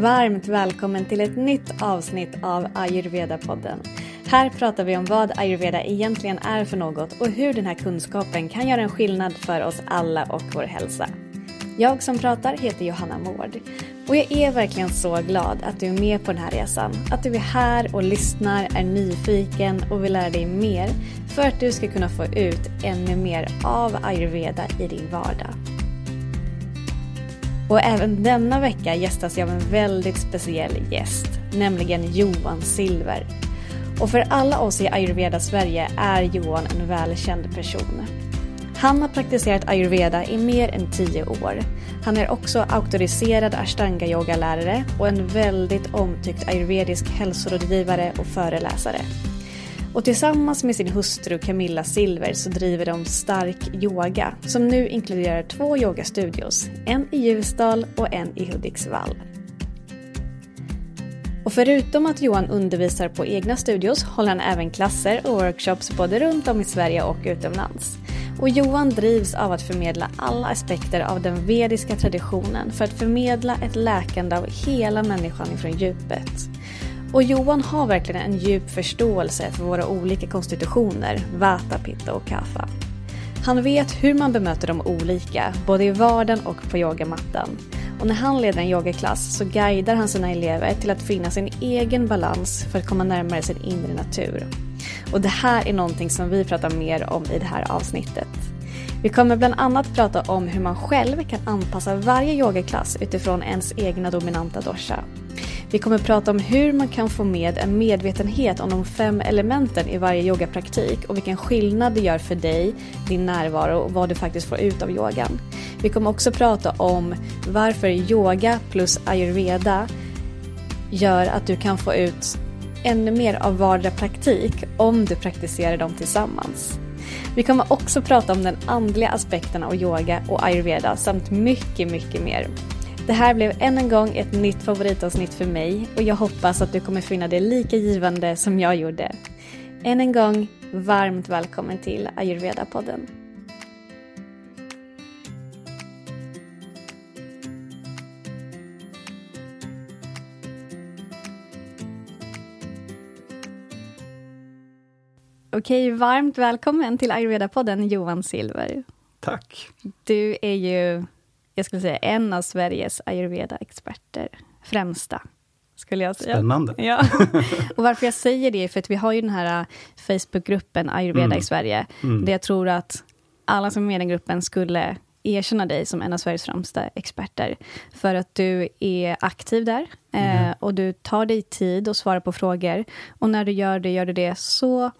Varmt välkommen till ett nytt avsnitt av Ayurveda-podden. Här pratar vi om vad ayurveda egentligen är för något och hur den här kunskapen kan göra en skillnad för oss alla och vår hälsa. Jag som pratar heter Johanna Mård och jag är verkligen så glad att du är med på den här resan. Att du är här och lyssnar, är nyfiken och vill lära dig mer för att du ska kunna få ut ännu mer av ayurveda i din vardag. Och även denna vecka gästas jag av en väldigt speciell gäst, nämligen Johan Silver. Och för alla oss i ayurveda Sverige är Johan en välkänd person. Han har praktiserat ayurveda i mer än tio år. Han är också auktoriserad ashtanga-yogalärare och en väldigt omtyckt ayurvedisk hälsorådgivare och föreläsare. Och tillsammans med sin hustru Camilla Silver så driver de Stark Yoga som nu inkluderar två yogastudios, en i Ljusdal och en i Hudiksvall. Och förutom att Johan undervisar på egna studios håller han även klasser och workshops både runt om i Sverige och utomlands. Och Johan drivs av att förmedla alla aspekter av den vediska traditionen för att förmedla ett läkande av hela människan ifrån djupet. Och Johan har verkligen en djup förståelse för våra olika konstitutioner, Vata, Pitta och Kapha. Han vet hur man bemöter dem olika, både i vardagen och på yogamattan. Och när han leder en yogaklass så guidar han sina elever till att finna sin egen balans för att komma närmare sin inre natur. Och det här är någonting som vi pratar mer om i det här avsnittet. Vi kommer bland annat prata om hur man själv kan anpassa varje yogaklass utifrån ens egna dominanta dosha. Vi kommer prata om hur man kan få med en medvetenhet om de fem elementen i varje yogapraktik och vilken skillnad det gör för dig, din närvaro och vad du faktiskt får ut av yogan. Vi kommer också prata om varför yoga plus ayurveda gör att du kan få ut ännu mer av vardera praktik om du praktiserar dem tillsammans. Vi kommer också prata om den andliga aspekten av yoga och ayurveda samt mycket, mycket mer. Det här blev än en gång ett nytt favoritavsnitt för mig och jag hoppas att du kommer finna det lika givande som jag gjorde. Än en gång, varmt välkommen till Ayurveda-podden. Okej, varmt välkommen till Ayurveda-podden Johan Silver. Tack. Du är ju, jag skulle säga, en av Sveriges ayurveda-experter. Främsta, skulle jag säga. Spännande. Ja. Och varför jag säger det är för att vi har ju den här Facebookgruppen Ayurveda Mm. i Sverige, Mm. där jag tror att alla som är med i den gruppen skulle erkänna dig som en av Sveriges främsta experter. För att du är aktiv där eh, Mm. och du tar dig tid och svarar på frågor. Och när du gör det, gör du det så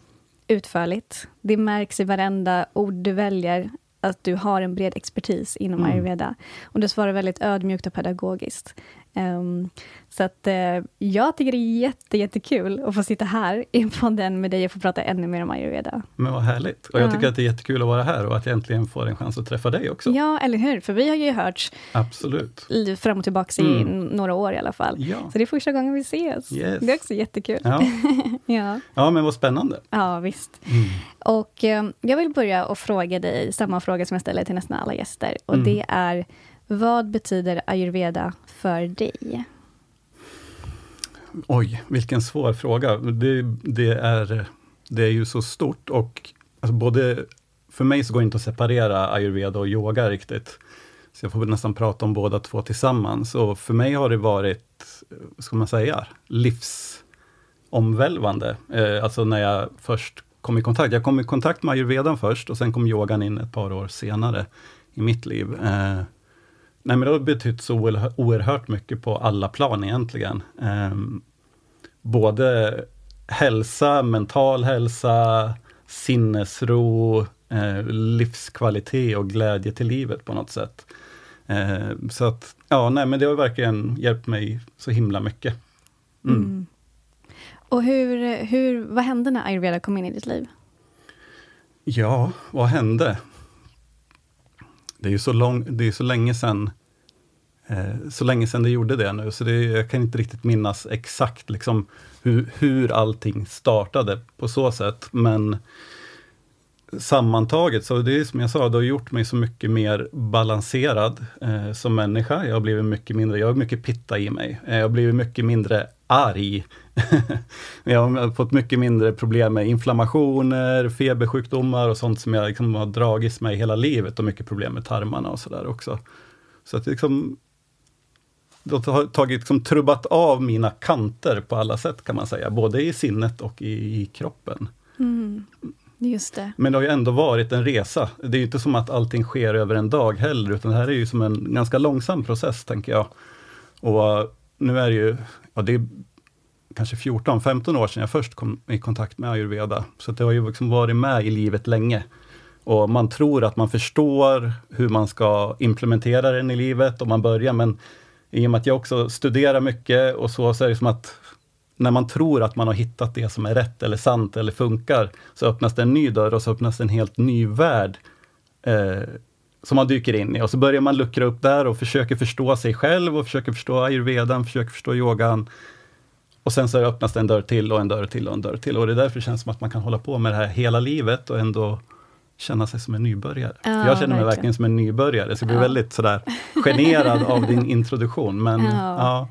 utförligt. Det märks i varenda ord du väljer att du har en bred expertis inom Mm. ayurveda. Och du svarar väldigt ödmjukt och pedagogiskt. Ehm, så att eh, jag tycker det är jätte, jättekul att få sitta här i podden med dig och få prata ännu mer om ayurveda. Men vad härligt. Och jag Ja. tycker att det är jättekul att vara här och att jag äntligen får en chans att träffa dig också. Ja, eller hur? För vi har ju hörts Absolut. fram och tillbaka i Mm. några år i alla fall. Ja. Så det är första gången vi ses. Yes. Det är också jättekul. Ja. ja. ja, men vad spännande. Ja, visst. Mm. Och eh, jag vill börja och fråga dig samma fråga som jag ställer till nästan alla gäster. Och Mm. det är, vad betyder ayurveda för dig? Oj, vilken svår fråga. Det, det, är, det är ju så stort och alltså både för mig så går det inte att separera ayurveda och yoga riktigt. Så jag får väl nästan prata om båda två tillsammans. Och för mig har det varit, vad ska man säga, livsomvälvande. Eh, alltså när jag först kom i kontakt. Jag kom i kontakt med ayurvedan först och sen kom yogan in ett par år senare i mitt liv. Eh, nej men det har betytt så oerhört- mycket på alla plan egentligen. Eh, både hälsa, mental hälsa, sinnesro, eh, livskvalitet och glädje till livet på något sätt. Eh, så att, ja, nej men det har verkligen hjälpt mig så himla mycket. Mm. Mm. Och hur, hur, vad hände när ayurveda kom in i ditt liv? Ja, vad hände? Det är ju så, lång, det är så länge sedan eh, så länge sedan det gjorde det nu, så det, jag kan inte riktigt minnas exakt liksom, hur, hur allting startade på så sätt. Men sammantaget, så det är som jag sa, det har gjort mig så mycket mer balanserad eh, som människa. Jag har blivit mycket mindre, jag har mycket pitta i mig. Eh, jag har blivit mycket mindre arg. jag har fått mycket mindre problem med inflammationer, febersjukdomar och sånt som jag liksom har dragits med hela livet och mycket problem med tarmarna och sådär också. Så att liksom, det har tagit, liksom, trubbat av mina kanter på alla sätt kan man säga, både i sinnet och i, i kroppen. Mm. Just det. Men det har ju ändå varit en resa. Det är ju inte som att allting sker över en dag heller, utan det här är ju som en ganska långsam process, tänker jag. Och eh, nu är det ju, ja, det är kanske 14-15 år sedan jag först kom i kontakt med ayurveda, så det har ju liksom varit med i livet länge. Och man tror att man förstår hur man ska implementera den i livet och man börjar, men i och med att jag också studerar mycket och så, så är det som att när man tror att man har hittat det som är rätt eller sant eller funkar, så öppnas det en ny dörr och så öppnas en helt ny värld eh, som man dyker in i. Och så börjar man luckra upp där och försöker förstå sig själv och försöker förstå ayurvedan, försöker förstå yogan. Och sen så öppnas det en dörr till och en dörr till och en dörr till. Och det är därför det känns som att man kan hålla på med det här hela livet och ändå känna sig som en nybörjare. Ja, jag känner mig verkligen. verkligen som en nybörjare, så jag blir Ja. väldigt sådär generad av din introduktion. Men Ja. ja,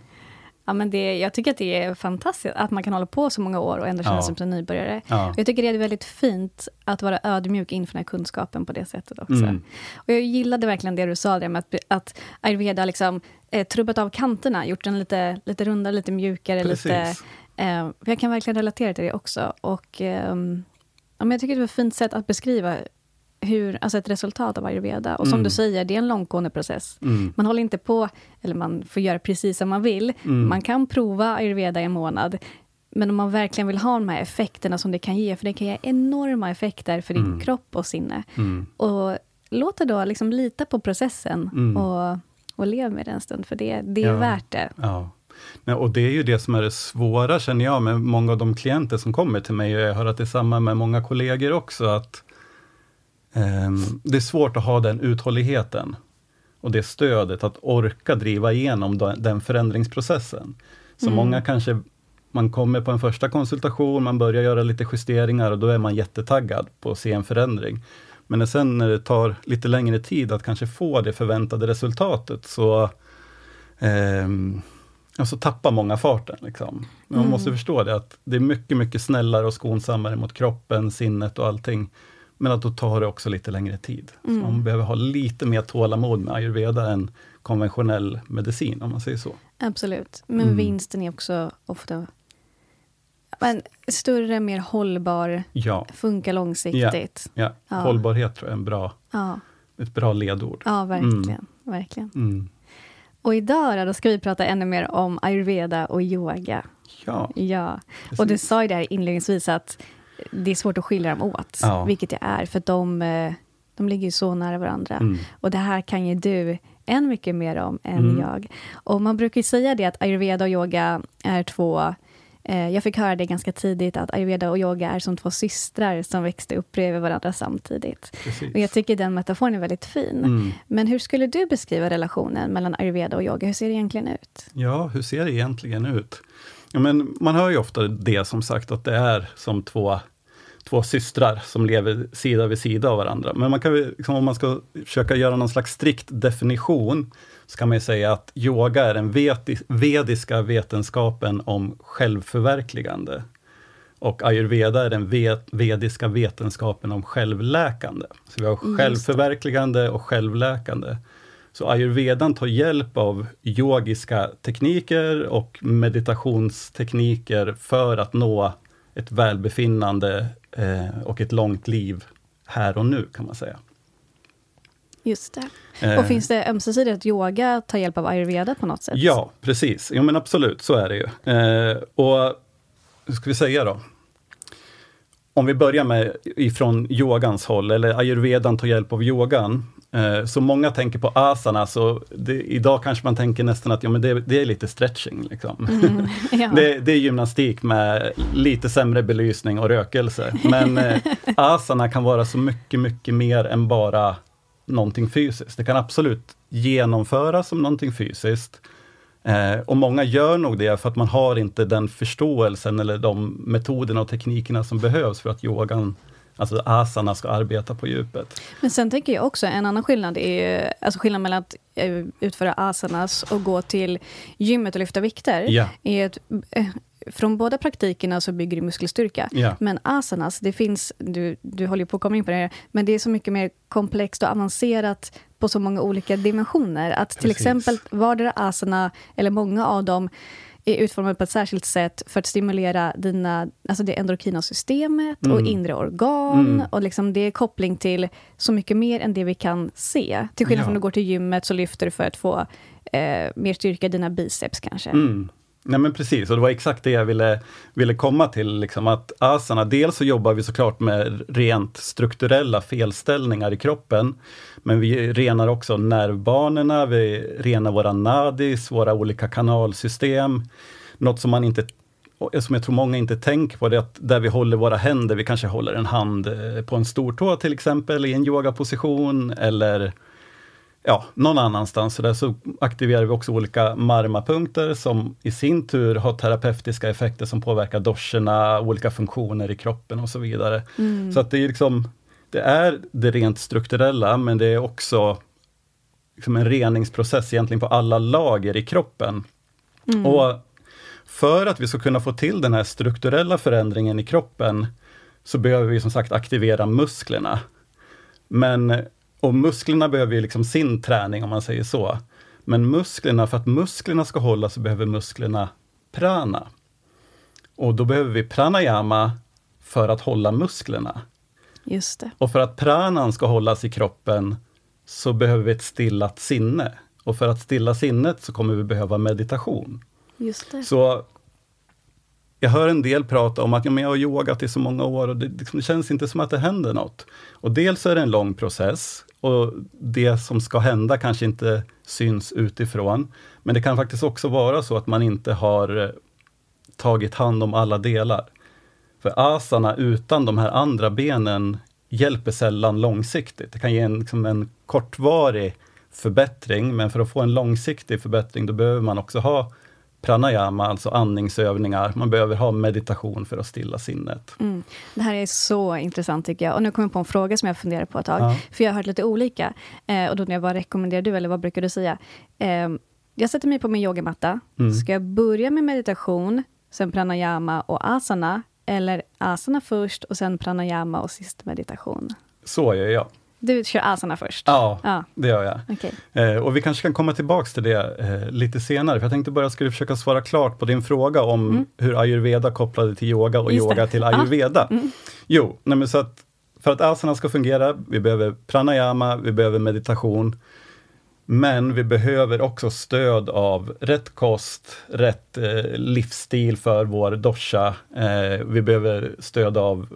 Ja, men det, jag tycker att det är fantastiskt att man kan hålla på så många år och ändå känna Ja. sig som en nybörjare. ja, Jag tycker det är väldigt fint att vara ödmjuk inför den här kunskapen på det sättet också. Mm. Och jag gillade verkligen det du sa där med att, att ayurveda liksom, eh, trubbat av kanterna, gjort den lite, lite rundare, lite mjukare. Lite, precis. eh, för jag kan verkligen relatera till det också. Och, ehm, ja, men jag tycker det var ett fint sätt att beskriva hur, alltså ett resultat av ayurveda. Och som Mm. du säger, det är en långtgående process. Mm. Man håller inte på, eller man får göra precis som man vill. Mm. Man kan prova ayurveda i en månad. Men om man verkligen vill ha de här effekterna som det kan ge, för det kan ge enorma effekter för din Mm. kropp och sinne. Mm. Och låt det då liksom lita på processen Mm. och, och lev med det en stund, för det, det är Ja. värt det. Ja. Nej, och det är ju det som är det svåra, känner jag, med många av de klienter som kommer till mig, och jag hör att det är samma med många kollegor också, att det är svårt att ha den uthålligheten och det stödet att orka driva igenom den, förändringsprocessen. Så Mm. många kanske, man kommer på en första konsultation, man börjar göra lite justeringar och då är man jättetaggad på att se en förändring. Men sen när det tar lite längre tid att kanske få det förväntade resultatet, så ehm, ja, så tappar många farten. Liksom. Men man Mm. måste förstå det, att det är mycket, mycket snällare och skonsammare mot kroppen, sinnet och allting. Men att då tar det också lite längre tid. Mm. Man behöver ha lite mer tålamod med ayurveda än konventionell medicin, om man säger så. Absolut. Men Mm. vinsten är också ofta en större, mer hållbar, Ja, funkar långsiktigt. ja. Ja. hållbarhet tror jag är en bra, Ja, ett bra ledord. ja verkligen. verkligen. Mm. Och idag då ska vi prata ännu mer om ayurveda och yoga. Ja, Ja, och du sa ju där inledningsvis att det är svårt att skilja dem åt, Ja. vilket det är, för de, eh, de ligger ju så nära varandra. Mm. Och det här kan ju du än mycket mer om än Mm. jag. Och man brukar ju säga det att ayurveda och yoga är två eh, jag fick höra det ganska tidigt, att ayurveda och yoga är som två systrar som växte upp bredvid varandra samtidigt. precis. Och jag tycker den metaforen är väldigt fin. Mm. Men hur skulle du beskriva relationen mellan ayurveda och yoga? Hur ser det egentligen ut? Ja, hur ser det egentligen ut? Ja, men man hör ju ofta det som sagt, att det är som två, två systrar som lever sida vid sida av varandra. Men man kan, liksom, om man ska försöka göra någon slags strikt definition, så kan man ju säga att yoga är den vediska vetenskapen om självförverkligande. Och ayurveda är den ve- vediska vetenskapen om självläkande. Så vi har det. självförverkligande och självläkande. Så ayurvedan tar hjälp av yogiska tekniker och meditationstekniker för att nå ett välbefinnande eh, och ett långt liv här och nu, kan man säga. Just det. Eh, Och finns det ömsesidigt att yoga tar hjälp av ayurveda på något sätt? Ja, precis. Jo, men absolut, så är det ju. Eh, och hur ska vi säga då? Om vi börjar med ifrån yogans håll, eller ayurvedan tar hjälp av yogan. Eh, så många tänker på asana, så det, idag kanske man tänker nästan att ja, men det, det är lite stretching. Liksom. Mm, ja. det, det, är gymnastik med lite sämre belysning och rökelse. Men eh, asana kan vara så mycket, mycket mer än bara någonting fysiskt. Det kan absolut genomföras som någonting fysiskt. Eh, och många gör nog det för att man har inte den förståelsen eller de metoderna och teknikerna som behövs för att yogan Alltså asana ska arbeta på djupet. Men sen tänker jag också, en annan skillnad är ju, alltså skillnaden mellan att eh, utföra asanas och gå till gymmet och lyfta vikter, ja. är att eh, från båda praktikerna så bygger det muskelstyrka. Ja. Men asanas, det finns, du, du håller på att komma in på det, men det är så mycket mer komplext och avancerat på så många olika dimensioner. Att till Precis. exempel vardera asana, eller många av dem, är utformade på ett särskilt sätt för att stimulera dina, alltså det endokina systemet och inre organ. Mm. Och liksom det är koppling till så mycket mer än det vi kan se. Till skillnad Ja. från att du går till gymmet så lyfter du för att få eh, mer styrka i dina biceps kanske. Mm. Nej men precis, och det var exakt det jag ville, ville komma till. Liksom, att asana, dels så jobbar vi såklart med rent strukturella felställningar i kroppen. Men vi renar också nervbanorna, vi renar våra nadis, våra olika kanalsystem. Något som man inte som jag tror många inte tänker på, det är att där vi håller våra händer, vi kanske håller en hand eh, på en stortå till exempel i en yogaposition eller ja, någon annanstans. Så, där så aktiverar vi också olika marmapunkter som i sin tur har terapeutiska effekter som påverkar doscherna, olika funktioner i kroppen och så vidare. Så att det är liksom, det är det rent strukturella, men det är också liksom en reningsprocess egentligen på alla lager i kroppen. Och för att vi ska kunna få till den här strukturella förändringen i kroppen, så behöver vi som sagt aktivera musklerna. Men, och musklerna behöver ju liksom sin träning om man säger så. Men musklerna, för att musklerna ska hålla så behöver musklerna prana. Och då behöver vi pranayama för att hålla musklerna. Just det. Och för att pranan ska hållas i kroppen så behöver vi ett stillat sinne. Och för att stilla sinnet så kommer vi behöva meditation. Just det. Så jag hör en del prata om att ja, men jag har yogat i så många år och det, liksom, det känns inte som att det händer något. Och dels är det en lång process och det som ska hända kanske inte syns utifrån. Men det kan faktiskt också vara så att man inte har eh, tagit hand om alla delar. För asana utan de här andra benen hjälper sällan långsiktigt. Det kan ge en, liksom en kortvarig förbättring, men för att få en långsiktig förbättring, då behöver man också ha pranayama, alltså andningsövningar. Man behöver ha meditation för att stilla sinnet. Mm. Det här är så intressant tycker jag. Och nu kommer jag på en fråga som jag funderar på ett tag. Ja. För jag har hört lite olika. Eh, och då när jag vad rekommenderar du, eller vad brukar du säga? Eh, jag sätter mig på min yogamatta. Mm. Ska jag börja med meditation, sen pranayama och asana? Eller asana först och sen pranayama och sist meditation? Så gör jag. Du kör asana först? Ja, Ja. det gör jag. Okej. Eh, och vi kanske kan komma tillbaks till det eh, lite senare, för jag tänkte bara jag skulle försöka svara klart på din fråga om hur ayurveda kopplade till yoga och Mm. Det. yoga till Ja. Mm. ayurveda. Jo, nej så att för att asana ska fungera, vi behöver pranayama, vi behöver meditation, men vi behöver också stöd av rätt kost, rätt eh, livsstil för vår dosha. Eh, vi behöver stöd av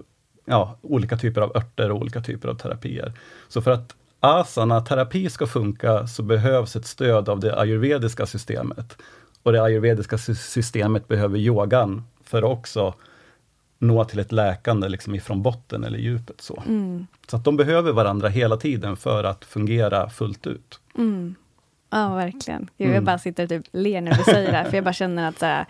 ja, olika typer av örter och olika typer av terapier. Så för att asana-terapi ska funka så behövs ett stöd av det ayurvediska systemet. Och det ayurvediska sy- systemet behöver yogan för att också nå till ett läkande liksom ifrån botten eller djupet. Så. så att de behöver varandra hela tiden för att fungera fullt ut. Ja, verkligen. Gud, Mm. Jag bara sitter och typ ler när du säger det här, för jag bara känner att så här,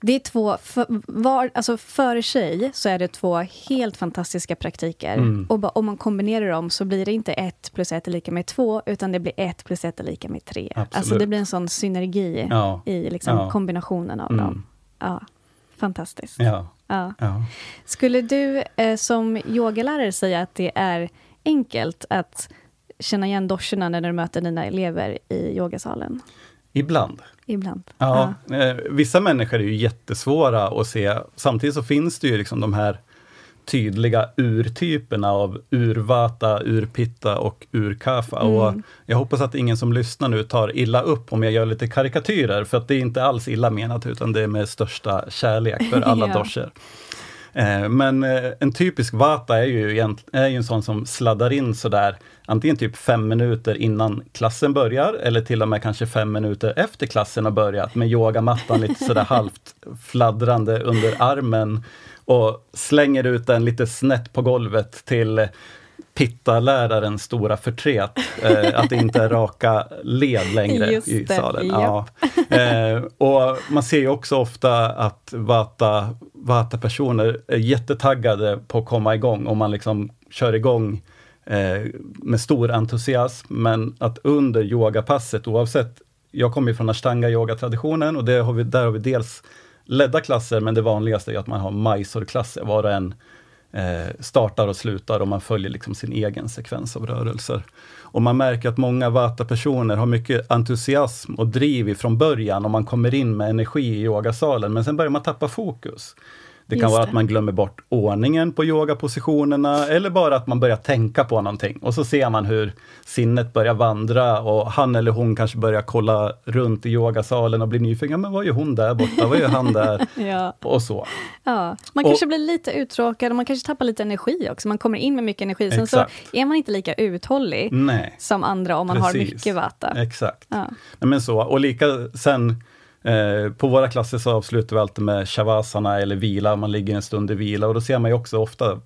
det är två, för, var, alltså för sig så är det två helt fantastiska praktiker. Mm. Och om man kombinerar dem så blir det inte ett plus ett är lika med två, utan det blir ett plus ett är lika med tre. Absolut. Alltså det blir en sån synergi Ja. i liksom Ja. kombinationen av Mm. dem. Ja, fantastiskt. Ja, Ja. Skulle du eh, som yogalärare säga att det är enkelt att känna igen doscherna när du möter dina elever i yogasalen? Ibland. Ibland. Ja, eh, vissa människor är ju jättesvåra att se. Samtidigt så finns det ju liksom de här tydliga urtyperna av urvata, urpitta och urkafa. Och jag hoppas att ingen som lyssnar nu tar illa upp om jag gör lite karikatyrer, för att det är inte alls illa menat, utan det är med största kärlek för alla Ja. doscher. Eh, men eh, en typisk vata är ju, är ju en sån som sladdar in sådär, antingen typ fem minuter innan klassen börjar, eller till och med kanske fem minuter efter klassen har börjat, med yogamattan lite sådär halvt fladdrande under armen och slänger ut den lite snett på golvet till Pitta-lärarens stora förtret, eh, att det inte är raka led längre Just i salen. ja. Ja. Eh, och man ser ju också ofta att vata, vata-personer är jättetaggade på att komma igång och man liksom kör igång Eh, med stor entusiasm. Men att under yogapasset, oavsett, jag kommer ju från ashtanga yoga-traditionen och det har vi, där har vi dels ledda klasser, men det vanligaste är att man har Mysore-klasser, var och en eh, startar och slutar och man följer liksom sin egen sekvens av rörelser. Och man märker att många Vata-personer har mycket entusiasm och driv från början och man kommer in med energi i yogasalen, men sen börjar man tappa fokus. Det kan Just vara det. att man glömmer bort ordningen på yogapositionerna eller bara att man börjar tänka på någonting. Och så ser man hur sinnet börjar vandra och han eller hon kanske börjar kolla runt i yogasalen och blir nyfiken. Men vad gör hon där borta? Vad gör han där? Ja. Och så. Ja, man Och- kanske blir lite uttråkad och man kanske tappar lite energi också. Man kommer in med mycket energi, sen Exakt. så är man inte lika uthållig Nej. som andra om man har Precis. mycket vata. Exakt. Ja. Nej, men så. Och lika sen eh, på våra klasser så avslutar vi alltid med shavasana eller vila, man ligger en stund i vila och då ser man ju också ofta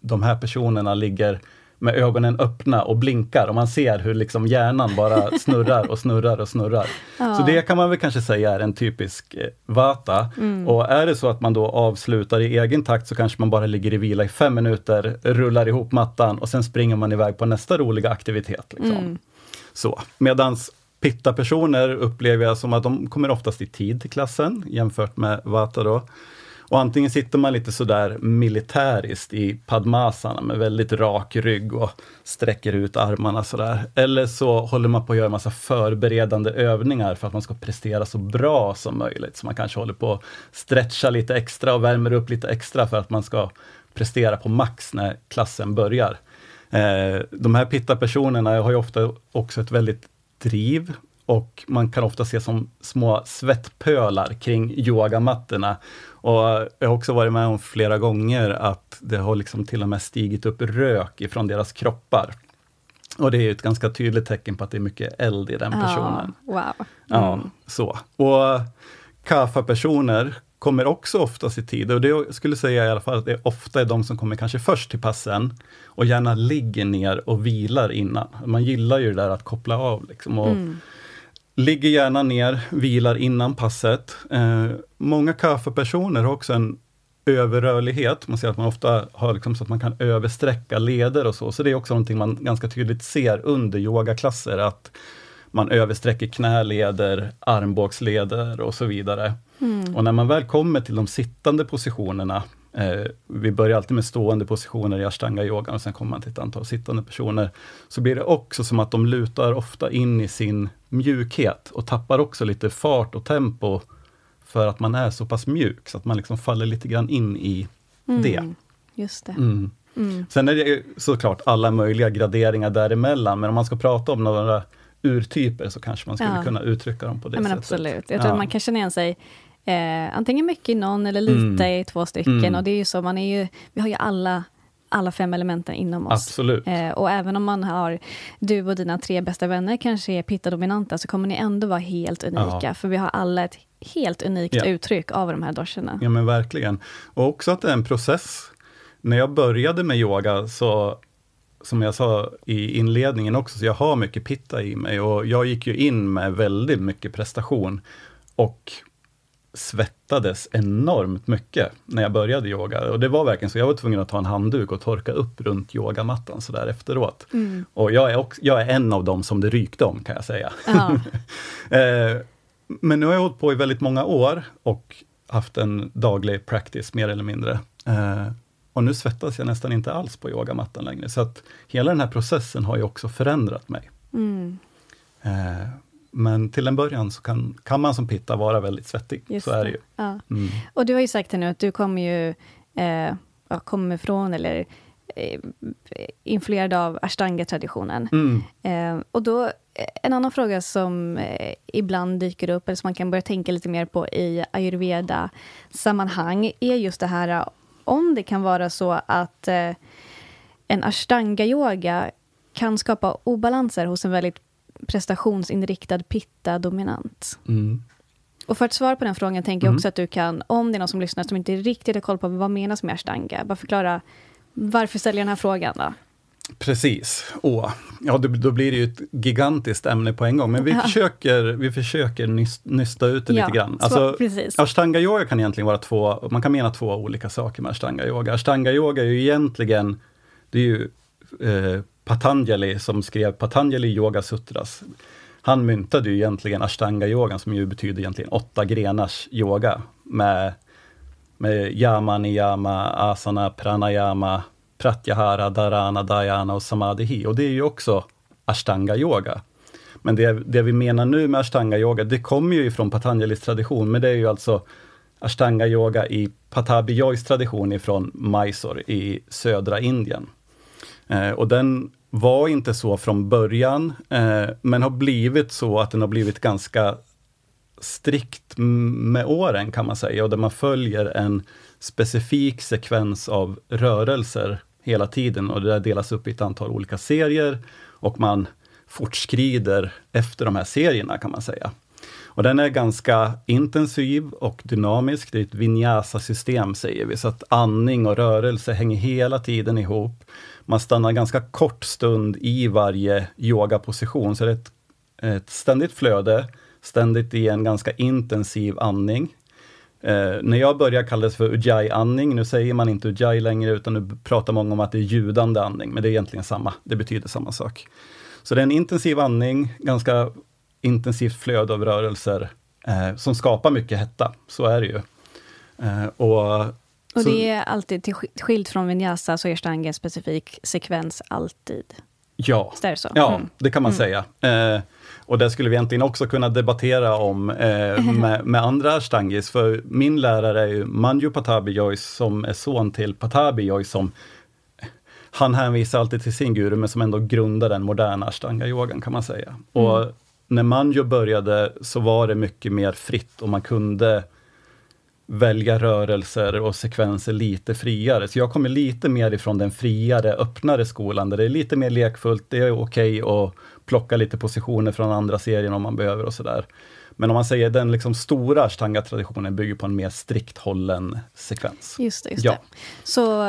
de här personerna ligger med ögonen öppna och blinkar och man ser hur liksom hjärnan bara snurrar och snurrar och snurrar. Så det kan man väl kanske säga är en typisk eh, vata. Och är det så att man då avslutar i egen takt så kanske man bara ligger i vila i fem minuter, rullar ihop mattan och sen springer man iväg på nästa roliga aktivitet. Liksom. Så. Medans pitta-personer upplever jag som att de kommer oftast i tid till klassen jämfört med vata då. Och antingen sitter man lite sådär militäriskt i padmasana med väldigt rak rygg och sträcker ut armarna sådär. Eller så håller man på att göra massa förberedande övningar för att man ska prestera så bra som möjligt. Så man kanske håller på att stretcha lite extra och värmer upp lite extra för att man ska prestera på max när klassen börjar. Eh, de här pitta-personerna har ju ofta också ett väldigt driv och man kan ofta se som små svettpölar kring yogamattorna. Och jag har också varit med om flera gånger att det har liksom till och med stigit upp rök ifrån deras kroppar. Och det är ett ganska tydligt tecken på att det är mycket eld i den personen. Ja, wow. Ja, så. Och kaffa-personer kommer också oftast i tid. Och det jag skulle säga i alla fall att det ofta är de som kommer kanske först till passen och gärna ligger ner och vilar innan. Man gillar ju det där att koppla av. Liksom, och Ligger gärna ner, vilar innan passet. Eh, många kaffa-personer har också en överrörlighet. Man ser att man ofta har liksom så att man kan översträcka leder och så. Så det är också någonting man ganska tydligt ser under yogaklasser, att man översträcker knäleder, armbågsleder och så vidare. Och när man väl kommer till de sittande positionerna, eh, vi börjar alltid med stående positioner i ashtanga yogan och sen kommer man till ett antal sittande personer, så blir det också som att de lutar ofta in i sin mjukhet och tappar också lite fart och tempo för att man är så pass mjuk, så att man liksom faller lite grann in i det. Just det. Mm. Sen är det ju såklart alla möjliga graderingar däremellan, men om man ska prata om några urtyper så kanske man skulle Ja. kunna uttrycka dem på det Ja, men sättet. absolut. Jag tror Ja. att man kan känna igen sig eh, antingen mycket i någon eller lite Mm. i två stycken. Mm. Och det är ju så, man är ju, vi har ju alla, alla fem elementen inom oss. Absolut. Eh, och även om man har, du och dina tre bästa vänner kanske är pitta-dominanta, så kommer ni ändå vara helt unika. Ja. För vi har alla ett helt unikt Ja. uttryck av de här doscherna. Ja men verkligen. Och också att det är en process. När jag började med yoga så, som jag sa i inledningen också, så jag har mycket pitta i mig och jag gick ju in med väldigt mycket prestation och svettades enormt mycket när jag började yoga. Och det var verkligen så, jag var tvungen att ta en handduk och torka upp runt yogamattan så där efteråt. Och jag är, också, jag är en av dem som det rykte om, kan jag säga. Ja. Eh, men nu har jag hållit på i väldigt många år och haft en daglig practice, mer eller mindre. Eh, och nu svettas jag nästan inte alls på yogamattan längre. Så att hela den här processen har ju också förändrat mig. Mm, Eh, men till en början så kan, kan man som pitta vara väldigt svettig. just så är det ju. Ja. Mm. Och du har ju sagt här nu att du kommer ju eh, ja, kommer från, eller eh, influerad av ashtanga-traditionen. Mm. Eh, och då, eh, en annan fråga som eh, ibland dyker upp, eller som man kan börja tänka lite mer på i ayurveda-sammanhang, är just det här, eh, om det kan vara så att en ashtanga-yoga kan skapa obalanser hos en väldigt prestationsinriktad pitta-dominant. Mm. Och för att svara på den frågan tänker jag Mm. också att du kan, om det är någon som lyssnar som inte riktigt har koll på vad menas med ashtanga, bara förklara varför ställer jag den här frågan då? Precis. Åh. Ja, då, då blir det ju ett gigantiskt ämne på en gång. Men vi Ja. försöker, vi försöker nys, nysta ut det Ja, lite grann. så- Alltså, ashtanga yoga kan egentligen vara två, man kan mena två olika saker med ashtanga yoga. Ashtanga yoga är ju egentligen, det är ju eh, Patanjali som skrev Patanjali Yoga Sutras. Han myntade ju egentligen ashtanga yogan som ju betyder egentligen åtta grenars yoga med, med yama, niyama, asana, pranayama, pratyahara, dharana, dhyana och samadhi. Och det är ju också ashtanga yoga. Men det, det vi menar nu med ashtanga yoga, det kommer ju ifrån Patanjalis tradition, men det är ju alltså ashtanga yoga i Patabi Joys tradition ifrån Mysore i södra Indien. Eh, och den var inte så från början, eh, men har blivit så att den har blivit ganska strikt med åren kan man säga, och där man följer en specifik sekvens av rörelser hela tiden och det där delas upp i ett antal olika serier och man fortskrider efter de här serierna kan man säga. Och den är ganska intensiv och dynamisk. Det är ett vinyasa-system säger vi, så att andning och rörelse hänger hela tiden ihop. Man stannar ganska kort stund i varje yogaposition, så det är ett, ett ständigt flöde, ständigt i en ganska intensiv andning. Eh, när jag började kallades för ujjayi-andning, nu säger man inte ujjayi längre, utan nu pratar många om att det är ljudande andning, men det är egentligen samma, det betyder samma sak. Så det är en intensiv andning, ganska intensivt flöde av rörelser, eh, som skapar mycket hetta, så är det ju. Eh, och Och så- det är alltid till sk- skilt från vinyasa så är ashtanga en specifik sekvens alltid. Ja, det så? ja Mm. det kan man säga. Eh, och det skulle vi egentligen också kunna debattera om eh, med, med andra ashtangis, för min lärare är ju Manju Patabi Jois, som är son till Patabi Jois, som han hänvisar alltid till sin guru, men som ändå grundar den moderna ashtanga-yogan kan man säga. Och när Manjo började så var det mycket mer fritt och man kunde välja rörelser och sekvenser lite friare. Så jag kommer lite mer ifrån den friare, öppnare skolan, där det är lite mer lekfullt, det är okej att plocka lite positioner från andra serien om man behöver och sådär. Men om man säger den liksom stora ashtanga-traditionen bygger på en mer strikt hållen sekvens. Just det. Just Ja. det. Så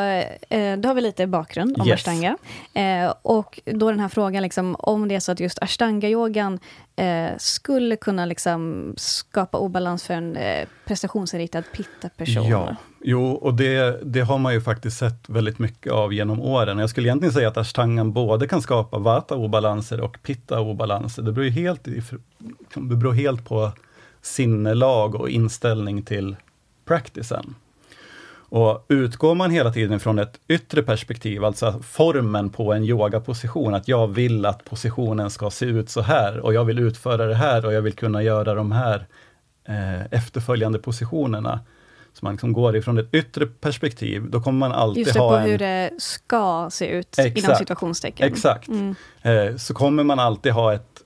eh, då har vi lite bakgrund om Yes. ashtanga. Eh, och då den här frågan, liksom, om det är så att just ashtanga-yogan eh, skulle kunna liksom, skapa obalans för en eh, prestationsinriktad pitta-person. Ja, jo, och det, det har man ju faktiskt sett väldigt mycket av genom åren. Jag skulle egentligen säga att ashtangan både kan skapa vata-obalanser och pitta-obalanser. Det beror ju helt, liksom, det beror helt på sinnelag och inställning till practicen. Och utgår man hela tiden från ett yttre perspektiv, alltså formen på en yogaposition, att jag vill att positionen ska se ut så här och jag vill utföra det här och jag vill kunna göra de här eh, efterföljande positionerna. Så man liksom går ifrån ett yttre perspektiv, då kommer man alltid Just det, på en... hur det ska se ut, inom Exakt. situationstecken. Exakt. Mm. Eh, så kommer man alltid ha ett,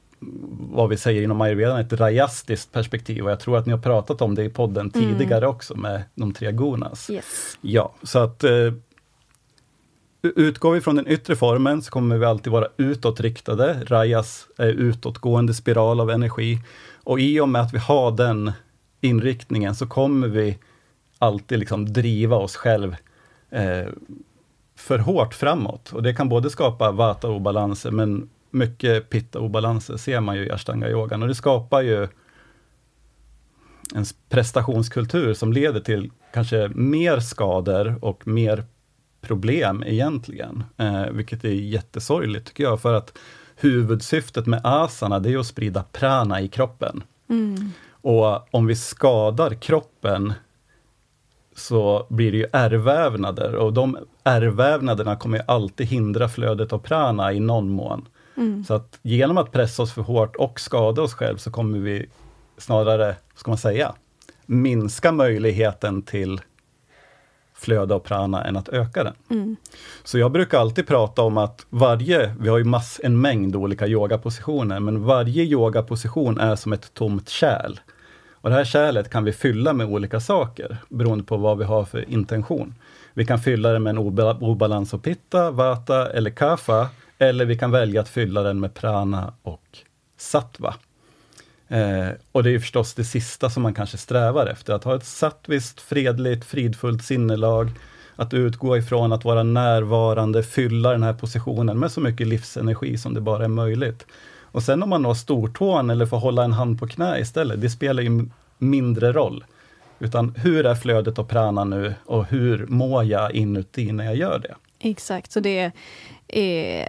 vad vi säger inom ayurvedan, ett rajastiskt perspektiv. Och jag tror att ni har pratat om det i podden Mm. tidigare också med de tre gunas. Yes. Ja, så att eh, utgår vi från den yttre formen så kommer vi alltid vara utåtriktade. Rajas är utåtgående spiral av energi. Och i och med att vi har den inriktningen så kommer vi alltid liksom driva oss själv eh, för hårt framåt. Och det kan både skapa vata-obalanser, men mycket pitta-obalanser ser man ju i ashtanga-yogan. Och det skapar ju en prestationskultur som leder till kanske mer skador och mer problem egentligen. Eh, vilket är jättesorgligt tycker jag, för att huvudsyftet med asana, det är att sprida prana i kroppen. Och om vi skadar kroppen så blir det ju ärrvävnader och de ärrvävnaderna kommer ju alltid hindra flödet av prana i någon mån. Så att genom att pressa oss för hårt och skada oss själv så kommer vi snarare, ska man säga, minska möjligheten till flöde av prana än att öka den. Så jag brukar alltid prata om att varje, vi har ju mass, en mängd olika yogapositioner, men varje yogaposition är som ett tomt kärl. Och det här kärlet kan vi fylla med olika saker, beroende på vad vi har för intention. Vi kan fylla det med en obalans och pitta, vata eller kapha. Eller vi kan välja att fylla den med prana och sattva. Eh, och det är förstås det sista som man kanske strävar efter, att ha ett sattviskt, fredligt, fridfullt sinnelag, att utgå ifrån att vara närvarande, fylla den här positionen med så mycket livsenergi som det bara är möjligt. Och sen om man når stortån eller får hålla en hand på knä istället, det spelar ju mindre roll. Utan hur är flödet av prana nu och hur mår jag inuti när jag gör det? Exakt, så det är,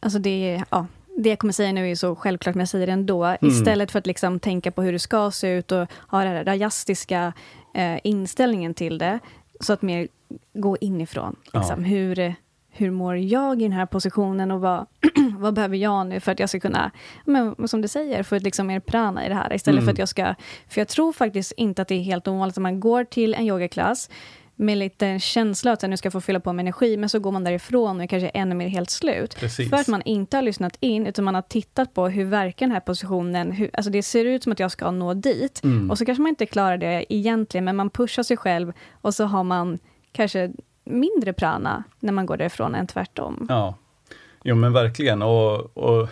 alltså det är, ja, det jag kommer säga nu är så självklart, men jag säger det ändå. Mm. Istället för att liksom tänka på hur det ska se ut och ha den här rajastiska eh, inställningen till det, så att mer gå inifrån. Liksom. Ja. Hur, hur mår jag i den här positionen och vad, vad behöver jag nu för att jag ska kunna, men, som du säger, få liksom mer prana i det här istället mm. för att jag ska... För jag tror faktiskt inte att det är helt ovanligt att man går till en yogaklass med lite känsla att jag nu ska få fylla på med energi, men så går man därifrån och är kanske ännu mer helt slut. Precis. För att man inte har lyssnat in, utan man har tittat på hur verkar den här positionen, hur, alltså det ser ut som att jag ska nå dit, mm. och så kanske man inte klarar det egentligen, men man pushar sig själv och så har man kanske mindre prana när man går därifrån än tvärtom. Ja, jo men verkligen. Och, och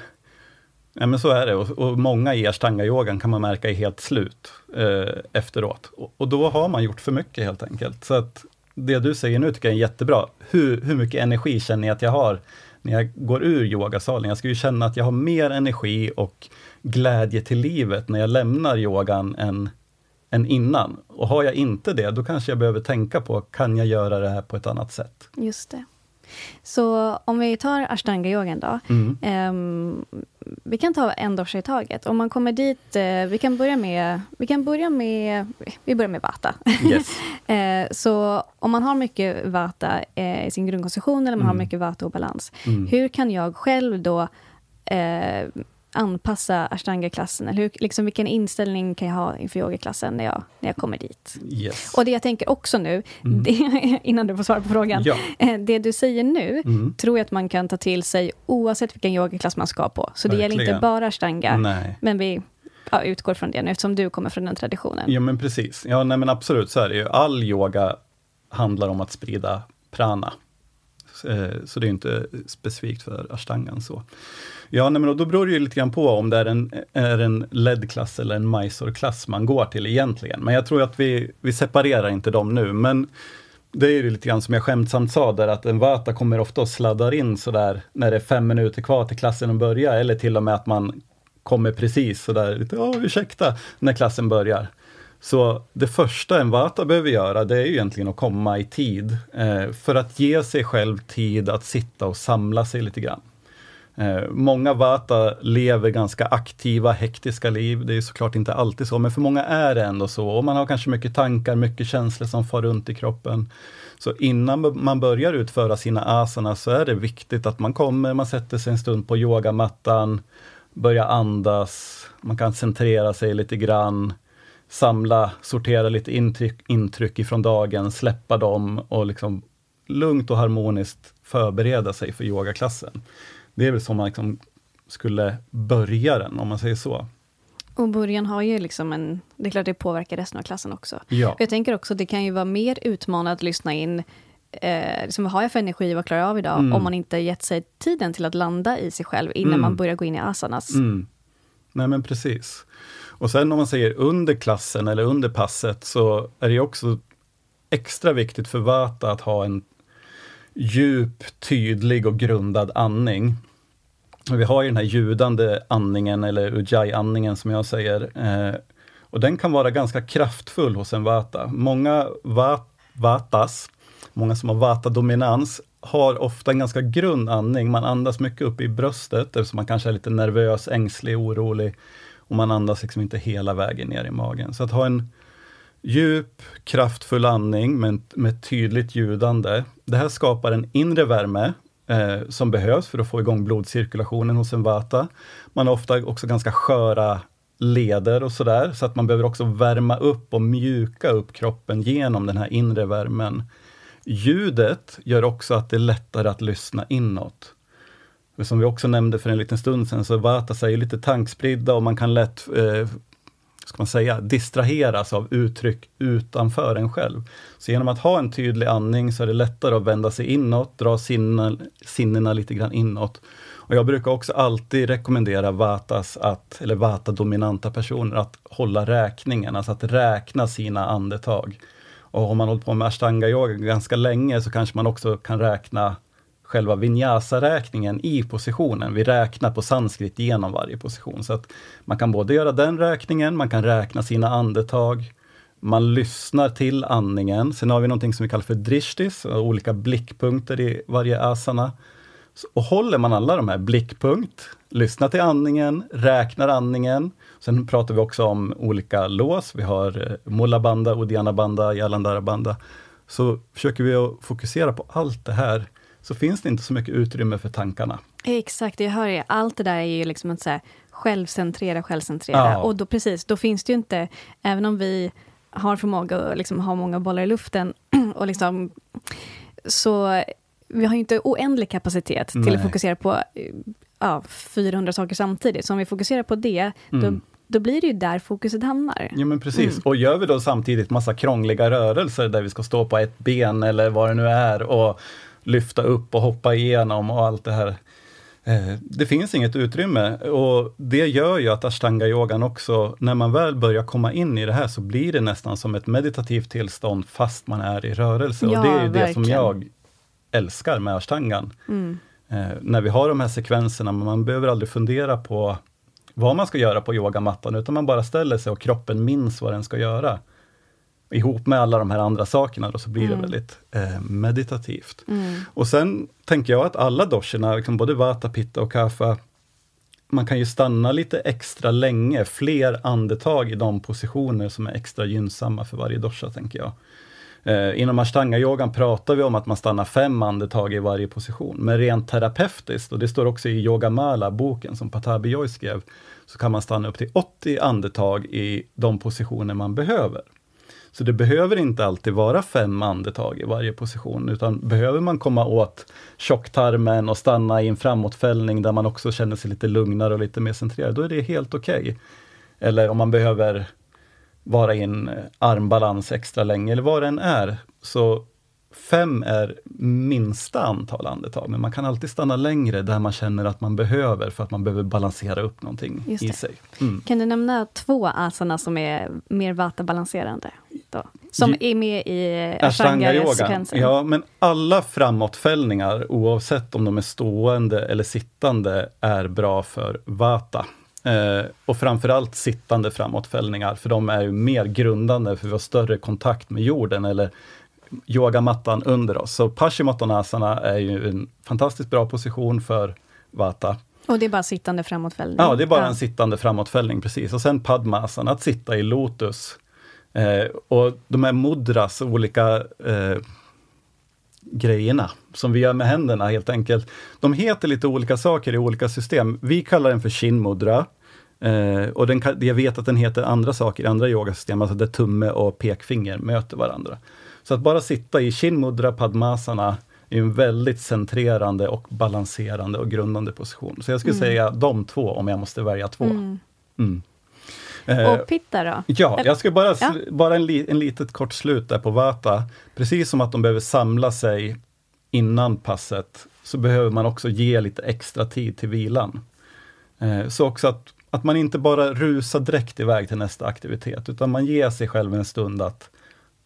Ja, men så är det och, och många i ashtanga-yogan kan man märka är helt slut eh, efteråt. Och, och, då har man gjort för mycket helt enkelt. Så att det du säger nu tycker jag är jättebra. Hur, hur mycket energi känner jag att jag har när jag går ur yogasalen? Jag ska ju känna att jag har mer energi och glädje till livet när jag lämnar yogan än, än innan. Och har jag inte det, då kanske jag behöver tänka på, kan jag göra det här på ett annat sätt? Just det. Så om vi tar ashtanga-yogan då. Mm. Um, vi kan ta en dosha i taget. Om man kommer dit, uh, vi kan börja med, vi kan börja med, vi börjar med vata. Yes. uh, så om man har mycket vata uh, i sin grundkonstitution, eller man mm. har mycket vata och balans, mm. hur kan jag själv då anpassa ashtanga-klassen? Eller hur, liksom, vilken inställning kan jag ha inför yogaklassen när jag, när jag kommer dit? Yes. Och det jag tänker också nu, mm. det, innan du får svara på frågan. Ja. Eh, det du säger nu, mm. tror jag att man kan ta till sig oavsett vilken yogaklass man ska på. Så Verkligen. det gäller inte bara ashtanga. Nej. Men vi ja, utgår från det nu, eftersom du kommer från den traditionen. Ja, men precis. Ja, nej, men absolut, så är det ju. All yoga handlar om att sprida prana. Eh, så det är inte specifikt för ashtangan. så. Ja, nej, men då beror det ju lite grann på om det är en, är en LED-klass eller en Mysore-klass man går till egentligen. Men jag tror att vi, vi separerar inte dem nu. Men det är ju lite grann som jag skämtsamt sa där, att en Vata kommer ofta och sladdar in sådär när det är fem minuter kvar till klassen att börja, eller till och med att man kommer precis sådär, lite, ursäkta, när klassen börjar. Så det första en Vata behöver göra, det är ju egentligen att komma i tid, eh, för att ge sig själv tid att sitta och samla sig lite grann. Eh, många Vata lever ganska aktiva, hektiska liv. Det är såklart inte alltid så, men för många är det ändå så. Och man har kanske mycket tankar, mycket känslor som far runt i kroppen. Så innan man börjar utföra sina asana så är det viktigt att man kommer, man sätter sig en stund på yogamattan, börjar andas, man kan centrera sig lite grann, samla, sortera lite intryck, intryck ifrån dagen, släppa dem och liksom lugnt och harmoniskt förbereda sig för yogaklassen. Det är väl så man liksom skulle börja den, om man säger så. Och början har ju liksom en... Det är klart det påverkar resten av klassen också. Ja. Jag tänker också att det kan ju vara mer utmanande att lyssna in eh, liksom, vad har jag för energi, vad klarar jag av idag? Mm. Om man inte gett sig tiden till att landa i sig själv innan mm. man börjar gå in i asanas. Mm. Nej men precis. Och sen om man säger under klassen eller under passet så är det också extra viktigt för Vata att ha en djup, tydlig och grundad andning. Vi har ju den här ljudande andningen, eller ujjayi-andningen som jag säger. Eh, och den kan vara ganska kraftfull hos en vata. Många va vatas, många som har vata-dominans, har ofta en ganska grund andning. Man andas mycket upp i bröstet eftersom man kanske är lite nervös, ängslig, orolig. Och man andas liksom inte hela vägen ner i magen. Så att ha en djup, kraftfull andning med, med tydligt ljudande. Det här skapar en inre värme eh, som behövs för att få igång blodcirkulationen hos en vata. Man har ofta också ganska sköra leder och sådär, så att man behöver också värma upp och mjuka upp kroppen genom den här inre värmen. Ljudet gör också att det är lättare att lyssna inåt. Som vi också nämnde för en liten stund sedan, så Vata sig lite tankspridda och man kan lätt eh, ska man säga, distraheras av uttryck utanför en själv. Så genom att ha en tydlig andning så är det lättare att vända sig inåt, dra sinnena, sinnena lite grann inåt. Och jag brukar också alltid rekommendera Vatas, att, eller Vata-dominanta personer, att hålla räkningen, alltså att räkna sina andetag. Och om man hållit på med ashtanga-yoga ganska länge så kanske man också kan räkna själva vinyasa-räkningen i positionen. Vi räknar på sanskrit genom varje position. Så att man kan både göra den räkningen, man kan räkna sina andetag, man lyssnar till andningen. Sen har vi någonting som vi kallar för drishtis, olika blickpunkter i varje asana. Och håller man alla de här blickpunkt, lyssnar till andningen, räknar andningen. Sen pratar vi också om olika lås. Vi har eh, Mullabanda, Mulla Banda, Udiana Banda, Banda. Så försöker vi att fokusera på allt det här, så finns det inte så mycket utrymme för tankarna. Exakt, jag hör det. Allt det där är ju liksom att så självcentrera, självcentrera. Ja. Och då precis, då finns det ju inte, även om vi har förmåga att liksom ha många bollar i luften och liksom så vi har inte oändlig kapacitet till Nej. att fokusera på ja, 400 saker samtidigt. Så om vi fokuserar på det, mm. då, då blir det ju där fokuset hamnar. Ja men precis, mm. och gör vi då samtidigt massa krångliga rörelser där vi ska stå på ett ben eller vad det nu är och lyfta upp och hoppa igenom och allt det här. Eh, det finns inget utrymme och det gör ju att ashtanga-yogan också, när man väl börjar komma in i det här så blir det nästan som ett meditativt tillstånd fast man är i rörelse. Ja, och det är ju verkligen. det som jag älskar med ashtangan. Mm. Eh, när vi har de här sekvenserna, man behöver aldrig fundera på vad man ska göra på yogamattan, utan man bara ställer sig och kroppen minns vad den ska göra. Ihop med alla de här andra sakerna då, så blir mm. det väldigt eh, meditativt. Mm. Och sen tänker jag att alla doscherna, liksom både vata, pitta och kapha, man kan ju stanna lite extra länge, fler andetag i de positioner som är extra gynnsamma för varje dosha, tänker jag. Eh, inom ashtanga-yogan pratar vi om att man stannar fem andetag i varje position. Men rent terapeutiskt, och det står också i Yogamala, boken som Patabi Joy skrev, så kan man stanna upp till 80 andetag i de positioner man behöver. Så det behöver inte alltid vara fem andetag i varje position, utan behöver man komma åt tjocktarmen och stanna i en framåtfällning där man också känner sig lite lugnare och lite mer centrerad, då är det helt okej. Okay. Eller om man behöver vara i en eh, armbalans extra länge, eller vad det än är. Så fem är minsta antal andetag, men man kan alltid stanna längre där man känner att man behöver, för att man behöver balansera upp någonting i sig. Mm. Kan du nämna två asana som är mer vata-balanserande? Som är med i ashtanga-sekvensen? Ja, men alla framåtfällningar, oavsett om de är stående eller sittande, är bra för vata. Eh, och framförallt sittande framåtfällningar, för de är ju mer grundande, för vi har större kontakt med jorden, eller yogamattan under oss. Så Paschimottanasana är ju en fantastiskt bra position för Vata. Och det är bara sittande framåtfällning? Ja, det är bara ja. en sittande framåtfällning, precis. Och sen Padmasana, att sitta i lotus. Eh, och de här mudras, olika eh, grejerna som vi gör med händerna helt enkelt. De heter lite olika saker i olika system. Vi kallar den för shinmudra. Eh, och den, jag vet att den heter andra saker i andra yogasystem, alltså där tumme och pekfinger möter varandra. Så att bara sitta i shinmudra padmasana är en väldigt centrerande och balanserande och grundande position. Så jag skulle mm. säga de två om jag måste välja två. Mm. Mm. Eh, och pitta då? Ja, jag ska bara, ja. bara en, li, en litet kort slut där på Vata. Precis som att de behöver samla sig innan passet, så behöver man också ge lite extra tid till vilan. Eh, så också att, att man inte bara rusar direkt iväg till nästa aktivitet, utan man ger sig själv en stund att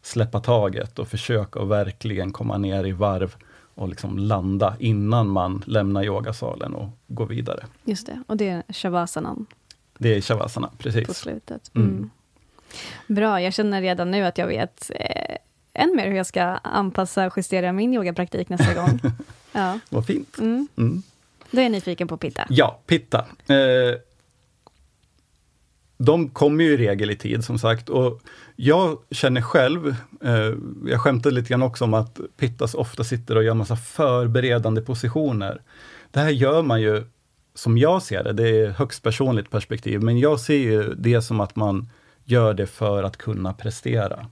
släppa taget och försöka att verkligen komma ner i varv och liksom landa innan man lämnar yogasalen och går vidare. Just det, och det är shavasanan. Det är shavasana, precis. På slutet. Mm. Mm. Bra, jag känner redan nu att jag vet eh, än mer hur jag ska anpassa och justera min yogapraktik nästa gång. Ja. Vad fint. Mm. Mm. Då är jag nyfiken på pitta. Ja, pitta. Eh, de kommer ju i regel i tid som sagt och jag känner själv, eh, jag skämtade lite grann också om att Pittas ofta sitter och gör massa förberedande positioner. Det här gör man ju, som jag ser det, det är högst personligt perspektiv, men jag ser ju det som att man gör det för att kunna prestera.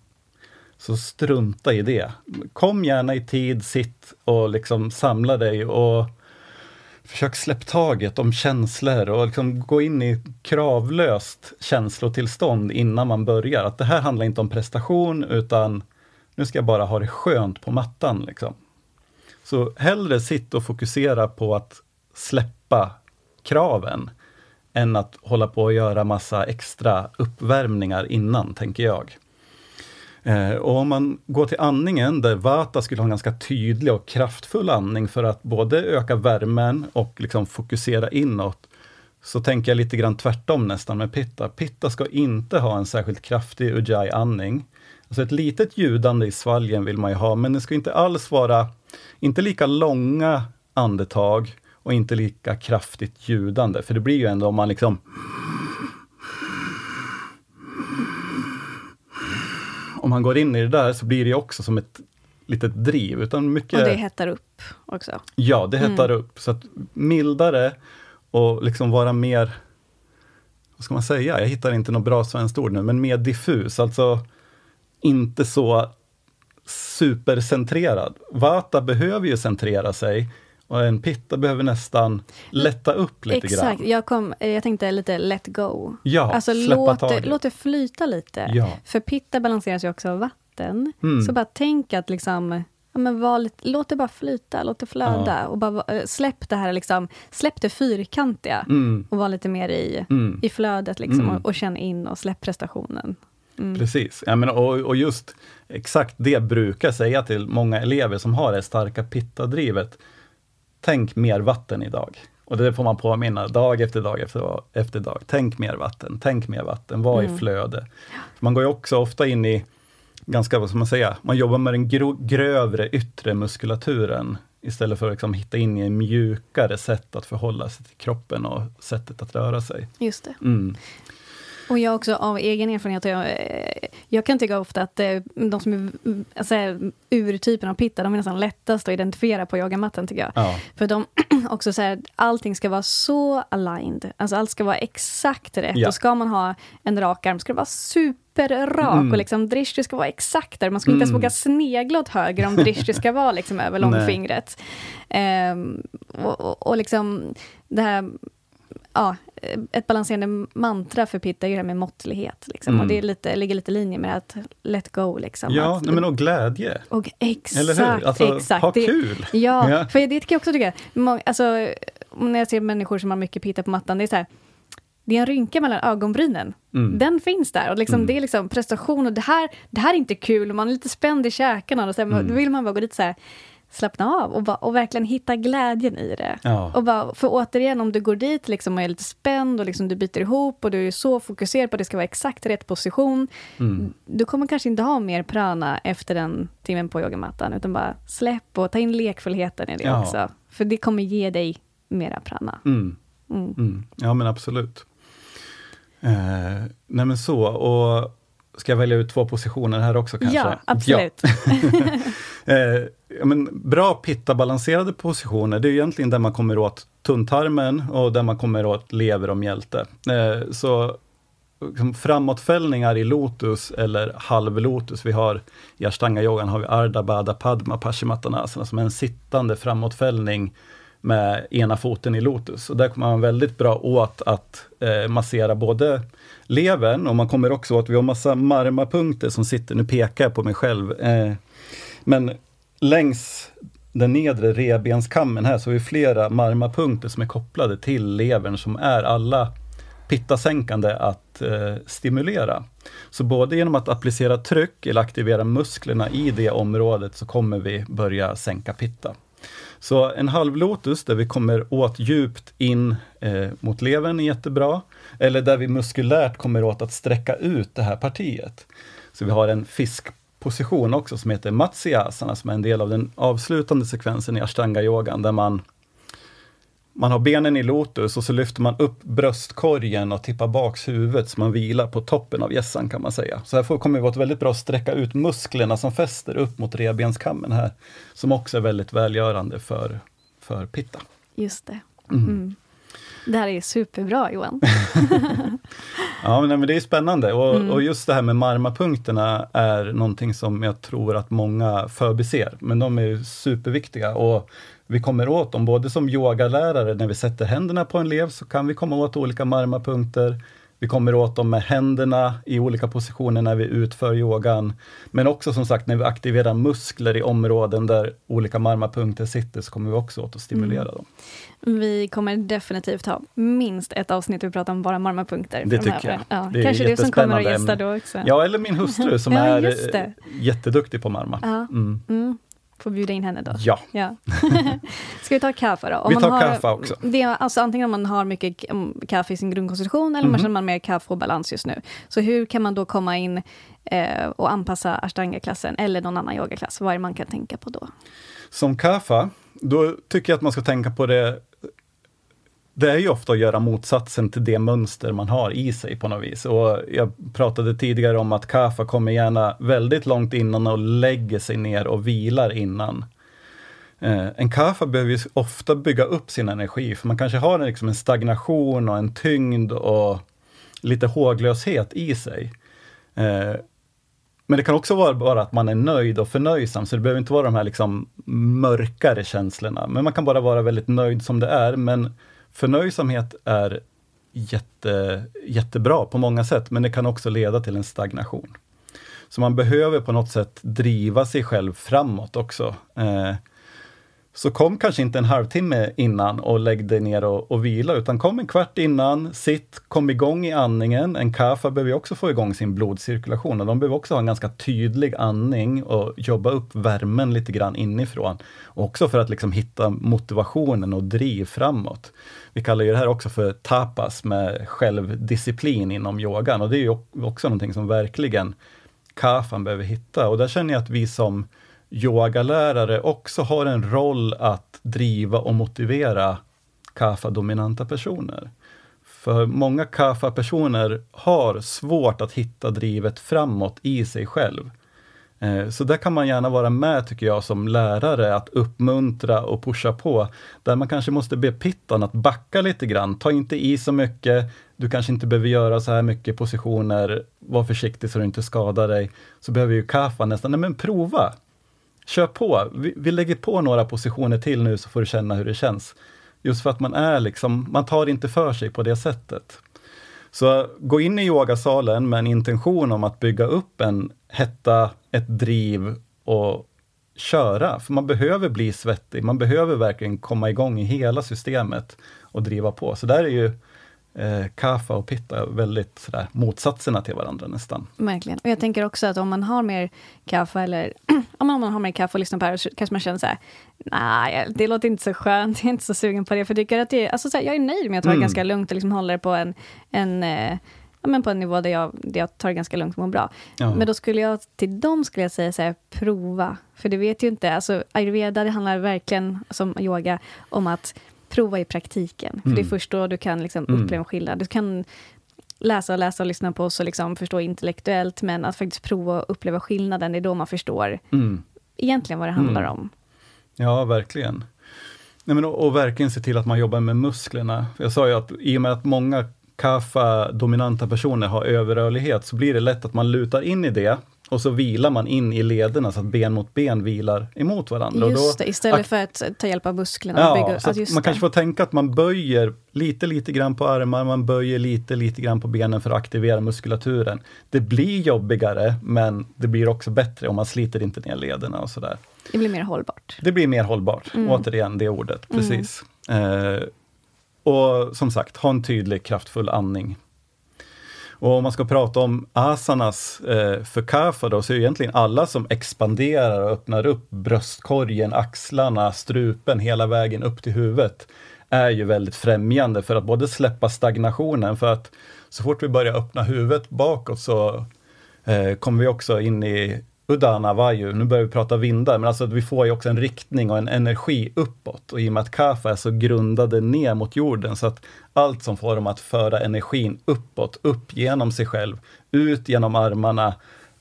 Så strunta i det. Kom gärna i tid, sitt och liksom samla dig och försök släpp taget om känslor och liksom gå in i kravlöst känslotillstånd innan man börjar. Att det här handlar inte om prestation utan nu ska jag bara ha det skönt på mattan. Liksom. Så hellre sitt och fokusera på att släppa kraven än att hålla på och göra massa extra uppvärmningar innan, tänker jag. Eh, och om man går till andningen, där Vata skulle ha en ganska tydlig och kraftfull andning för att både öka värmen och liksom fokusera inåt, så tänker jag lite grann tvärtom nästan med Pitta. Pitta ska inte ha en särskilt kraftig Ujjayi-andning. Alltså ett litet ljudande i svalgen vill man ju ha, men det ska inte alls vara, inte lika långa andetag och inte lika kraftigt ljudande, för det blir ju ändå om man liksom om man går in i det där så blir det också som ett litet driv. Utan mycket, och det hettar upp också? Ja, det hettar mm. upp. Så att mildare och liksom vara mer, vad ska man säga, jag hittar inte något bra svenskt ord nu, men mer diffus. Alltså inte så supercentrerad. Vata behöver ju centrera sig, och en pitta behöver nästan lätta upp lite Exakt. grann. Exakt, jag, kom, jag tänkte lite let go. Ja, alltså låt, låt det flyta lite. Ja. För pitta balanseras ju också av vatten. Mm. Så bara tänk att liksom, ja, men lite, låt det bara flyta, låt det flöda. Ja. Och bara, eh, släpp det här, liksom, släpp det fyrkantiga mm. och var lite mer i, mm. i flödet liksom, mm. och, och känn in och släpp prestationen. Mm. Precis, ja, men, och, och just exakt det brukar jag säga till många elever som har det starka pitta-drivet tänk mer vatten idag. Och det får man påminna dag efter dag efter, efter dag. Tänk mer vatten, tänk mer vatten, var mm. i flöde. Man går ju också ofta in i, ganska, vad ska man säga, man jobbar med den grövre yttre muskulaturen istället för att liksom hitta in i en mjukare sätt att förhålla sig till kroppen och sättet att röra sig. Just det. Mm. Och jag också av egen erfarenhet, jag, eh, jag kan tycka ofta att eh, de som är alltså, urtypen av pitta, de är nästan lättast att identifiera på yogamattan tycker jag. Ja. För de också så här, allting ska vara så aligned, alltså allt ska vara exakt rätt. Ja. Och ska man ha en rak arm ska det vara superrak mm. och liksom drishti ska vara exakt där. Man ska mm. inte ens mm. våga snegla åt höger om drishti ska vara liksom över långfingret. Um, och, och, och liksom det här ja, ett balanserande mantra för Pitta är ju det här med måttlighet. Liksom. Mm. Och det är lite, ligger lite i linje med att let go. Liksom, ja, att, nej, men och glädje. Och exakt, Eller hur? Alltså, exakt. Ha det, kul! Ja, ja, för det kan jag också tycka. Alltså, när jag ser människor som har mycket Pitta på mattan, det är så här, det är en rynka mellan ögonbrynen. Mm. Den finns där. Och liksom, mm. Det är liksom prestation och det här, det här är inte kul. Man är lite spänd i käkarna. Och så här, mm. Då vill man bara gå dit så här, slappna av och, bara, och verkligen hitta glädjen i det. Ja. Och bara, för återigen, om du går dit liksom och är lite spänd och liksom du byter ihop och du är så fokuserad på att det ska vara exakt rätt position, mm. du kommer kanske inte ha mer prana efter den timmen på yogamattan, utan bara släpp och ta in lekfullheten i det ja. också. För det kommer ge dig mera prana. Mm. Mm. mm. Ja, men absolut. Eh, nej men så, och Ska jag välja ut två positioner här också kanske? Ja, absolut. Ja. eh, ja, men bra pitta-balanserade positioner, det är egentligen där man kommer åt tunntarmen och där man kommer åt lever och mjälte. Eh, så liksom, framåtfällningar i lotus eller halvlotus, vi har i ashtanga-yogan har vi Ardha Bada Padma Paschimottanasana som är en sittande framåtfällning med ena foten i lotus. Och där kommer man väldigt bra åt att eh, massera både levern och man kommer också åt, vi har massa marmapunkter som sitter, nu pekar jag på mig själv, eh, men längs den nedre revbenskammen här så har vi flera marmapunkter som är kopplade till levern som är alla pittasänkande att eh, stimulera. Så både genom att applicera tryck eller aktivera musklerna i det området så kommer vi börja sänka pitta. Så en halvlotus där vi kommer åt djupt in eh, mot levern är jättebra. Eller där vi muskulärt kommer åt att sträcka ut det här partiet. Så vi har en fiskposition också som heter Matsyasana som är en del av den avslutande sekvensen i ashtanga-yogan där man man har benen i lotus och så lyfter man upp bröstkorgen och tippar baks huvudet så man vilar på toppen av gässan kan man säga. Så här får, kommer vi vara väldigt bra att sträcka ut musklerna som fäster upp mot revbenskammen här. Som också är väldigt välgörande för, för pitta. Just det. Mm. Mm. Det här är superbra Johan. ja, men, det är spännande och, mm. och just det här med marmapunkterna är någonting som jag tror att många förbiser, men de är superviktiga. Och vi kommer åt dem, både som yogalärare, när vi sätter händerna på en elev, så kan vi komma åt olika marmapunkter. Vi kommer åt dem med händerna i olika positioner när vi utför yogan. Men också som sagt, när vi aktiverar muskler i områden där olika marmapunkter sitter, så kommer vi också åt att stimulera mm. dem. Vi kommer definitivt ha minst ett avsnitt vi pratar om bara marmapunkter. Det tycker jag. Ja, det kanske du som kommer att gästa då också. Ja, eller min hustru som ja, är jätteduktig på marma. Ja. Mm. Mm. Får bjuda in henne då? Ja. ja. Ska vi ta kaffe då? Om vi tar har, kaffe också. Det alltså antingen om man har mycket kaffe i sin grundkonstitution, eller mm. man känner man mer kaffe och balans just nu. Så hur kan man då komma in eh, och anpassa ashtanga-klassen, eller någon annan yogaklass? Vad är det man kan tänka på då? Som kaffe, då tycker jag att man ska tänka på det det är ju ofta att göra motsatsen till det mönster man har i sig på något vis. Och jag pratade tidigare om att Kafa kommer gärna väldigt långt innan och lägger sig ner och vilar innan. Eh, en Kafa behöver ju ofta bygga upp sin energi, för man kanske har liksom en stagnation och en tyngd och lite håglöshet i sig. Eh, men det kan också vara bara att man är nöjd och förnöjsam, så det behöver inte vara de här liksom mörkare känslorna. Men man kan bara vara väldigt nöjd som det är. Men Förnöjsamhet är jätte, jättebra på många sätt, men det kan också leda till en stagnation. Så man behöver på något sätt driva sig själv framåt också. Eh, så kom kanske inte en halvtimme innan och lägg dig ner och, och vila, utan kom en kvart innan, sitt, kom igång i andningen. En kaffa behöver också få igång sin blodcirkulation och de behöver också ha en ganska tydlig andning och jobba upp värmen lite grann inifrån. Också för att liksom hitta motivationen och driv framåt. Vi kallar ju det här också för tapas med självdisciplin inom yogan och det är ju också någonting som verkligen kafan behöver hitta och där känner jag att vi som yogalärare också har en roll att driva och motivera kafa-dominanta personer. För många kafa-personer har svårt att hitta drivet framåt i sig själv. Eh, så där kan man gärna vara med, tycker jag, som lärare, att uppmuntra och pusha på. Där man kanske måste be pittan att backa lite grann. Ta inte i så mycket. Du kanske inte behöver göra så här mycket positioner. Var försiktig så du inte skadar dig. Så behöver ju kaffa nästan, nej men prova! Kör på. Vi, vi, lägger på några positioner till nu så får du känna hur det känns. Just för att man är liksom, man tar inte för sig på det sättet. Så gå in i yogasalen med en intention om att bygga upp en hetta, ett driv och köra. För man behöver bli svettig, man behöver verkligen komma igång i hela systemet och driva på. Så där är ju eh, Kafa och Pitta väldigt sådär, motsatserna till varandra nästan. Verkligen. Och jag tänker också att om man har mer Kafa eller om man har mer kaffe och lyssnar på det här, så kanske man känner så här, nej, det låter inte så skönt, jag är inte så sugen på det, för jag tycker att det, alltså så här, jag är nöjd med att ta det mm. ganska lugnt och liksom hålla det på en, en eh, ja, men på en nivå där jag, där jag tar det ganska lugnt och mår bra. Ja. Men då skulle jag, till dem skulle jag säga så här, prova. För det vet ju inte, alltså ayurveda, det handlar verkligen, som yoga, om att prova i praktiken. För det är mm. först då du kan liksom mm. uppleva en skillnad. Du kan läsa och läsa och lyssna på oss och liksom förstå intellektuellt, men att faktiskt prova och uppleva skillnaden, det är då man förstår mm. egentligen vad det handlar mm. om. Ja, verkligen. Nej, men, och, och, verkligen se till att man jobbar med musklerna. Jag sa ju att i och med att många kaffa-dominanta personer har överrörlighet, så blir det lätt att man lutar in i det och så vilar man in i lederna så att ben mot ben vilar emot varandra. Just det, istället för att ta hjälp av musklerna. Ja, bygga, så man det. kanske får tänka att man böjer lite, lite grann på armar, man böjer lite, lite grann på benen för att aktivera muskulaturen. Det blir jobbigare, men det blir också bättre om man sliter inte ner lederna och sådär. Det blir mer hållbart. Det blir mer hållbart, mm. återigen det ordet, precis. Mm. Eh, och som sagt, ha en tydlig kraftfull andning och om man ska prata om asanas eh, för kafa då, så är egentligen alla som expanderar och öppnar upp bröstkorgen, axlarna, strupen hela vägen upp till huvudet är ju väldigt främjande för att både släppa stagnationen, för att så fort vi börjar öppna huvudet bakåt så eh, kommer vi också in i Udana var ju, nu börjar vi prata vindar, men alltså vi får ju också en riktning och en energi uppåt. Och i och med att Kafa är så grundade ner mot jorden, så att allt som får dem att föra energin uppåt, upp genom sig själv, ut genom armarna,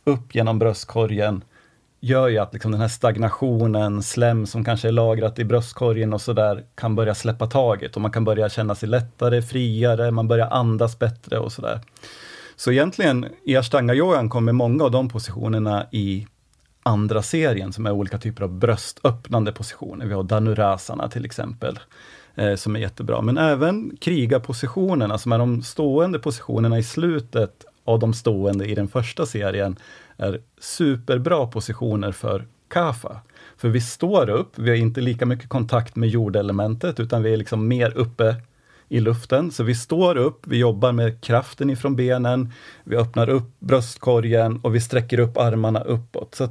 upp genom bröstkorgen, gör ju att liksom den här stagnationen, slem som kanske är lagrat i bröstkorgen och sådär, kan börja släppa taget och man kan börja känna sig lättare, friare, man börjar andas bättre och sådär. Så egentligen i ashtanga-yogan kommer många av de positionerna i andra serien som är olika typer av bröstöppnande positioner. Vi har Danurasana till exempel, eh, som är jättebra. Men även krigarpositionerna som är de stående positionerna i slutet av de stående i den första serien, är superbra positioner för Kafa. För vi står upp, vi har inte lika mycket kontakt med jordelementet, utan vi är liksom mer uppe i luften. Så vi står upp, vi jobbar med kraften ifrån benen, vi öppnar upp bröstkorgen och vi sträcker upp armarna uppåt. Så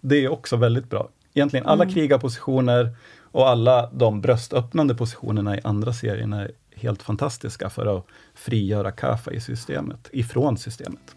det är också väldigt bra. Egentligen alla mm. krigarpositioner och alla de bröstöppnande positionerna i andra serien är helt fantastiska för att frigöra kafa i systemet, ifrån systemet.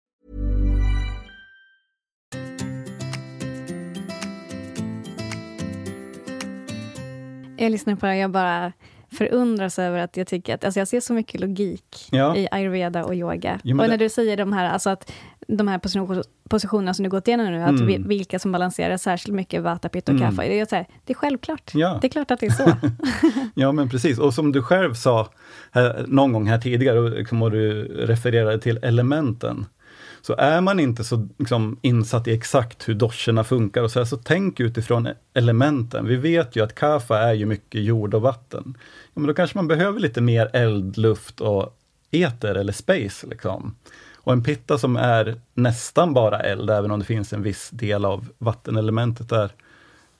Jag lyssnar på det jag bara förundras över att jag tycker att, alltså jag ser så mycket logik ja. i ayurveda och yoga. Jo, och när du säger de här, alltså att de här position, positionerna som du gått igenom nu, mm. att vi, vilka som balanserar särskilt mycket vata, pitta och mm. kaffe. Det är, så här, det är självklart. Ja. Det är klart att det är så. ja, men precis. Och som du själv sa här, någon gång här tidigare, och du refererade till elementen. Så är man inte så liksom, insatt i exakt hur doscherna funkar, och så, här, så tänk utifrån elementen. Vi vet ju att kafa är ju mycket jord och vatten. Ja, men då kanske man behöver lite mer eld, luft och eter eller space. Liksom. Och en pitta som är nästan bara eld, även om det finns en viss del av vattenelementet där,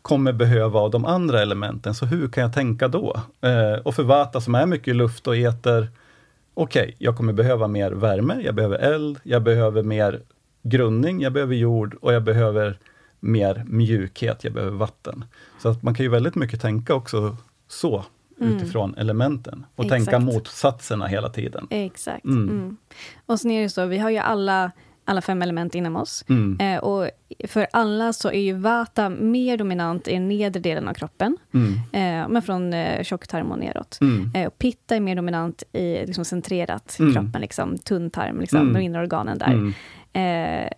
kommer behöva av de andra elementen. Så hur kan jag tänka då? Eh, och för vata som är mycket luft och eter, okej, okay, jag kommer behöva mer värme, jag behöver eld, jag behöver mer grundning, jag behöver jord och jag behöver mer mjukhet, jag behöver vatten. Så att man kan ju väldigt mycket tänka också så mm. utifrån elementen och Exakt. tänka motsatserna hela tiden. Exakt. Mm. Mm. Och sen är det så, vi har ju alla alla fem element inom oss. Mm. Eh, och för alla så är ju Vata mer dominant i den nedre delen av kroppen, mm. eh, men från eh, tjocktarm och neråt. Mm. Eh, och Pitta är mer dominant i liksom, centrerat mm. kroppen, liksom, tunntarm, liksom, mm. de inre organen där. Mm. Eh,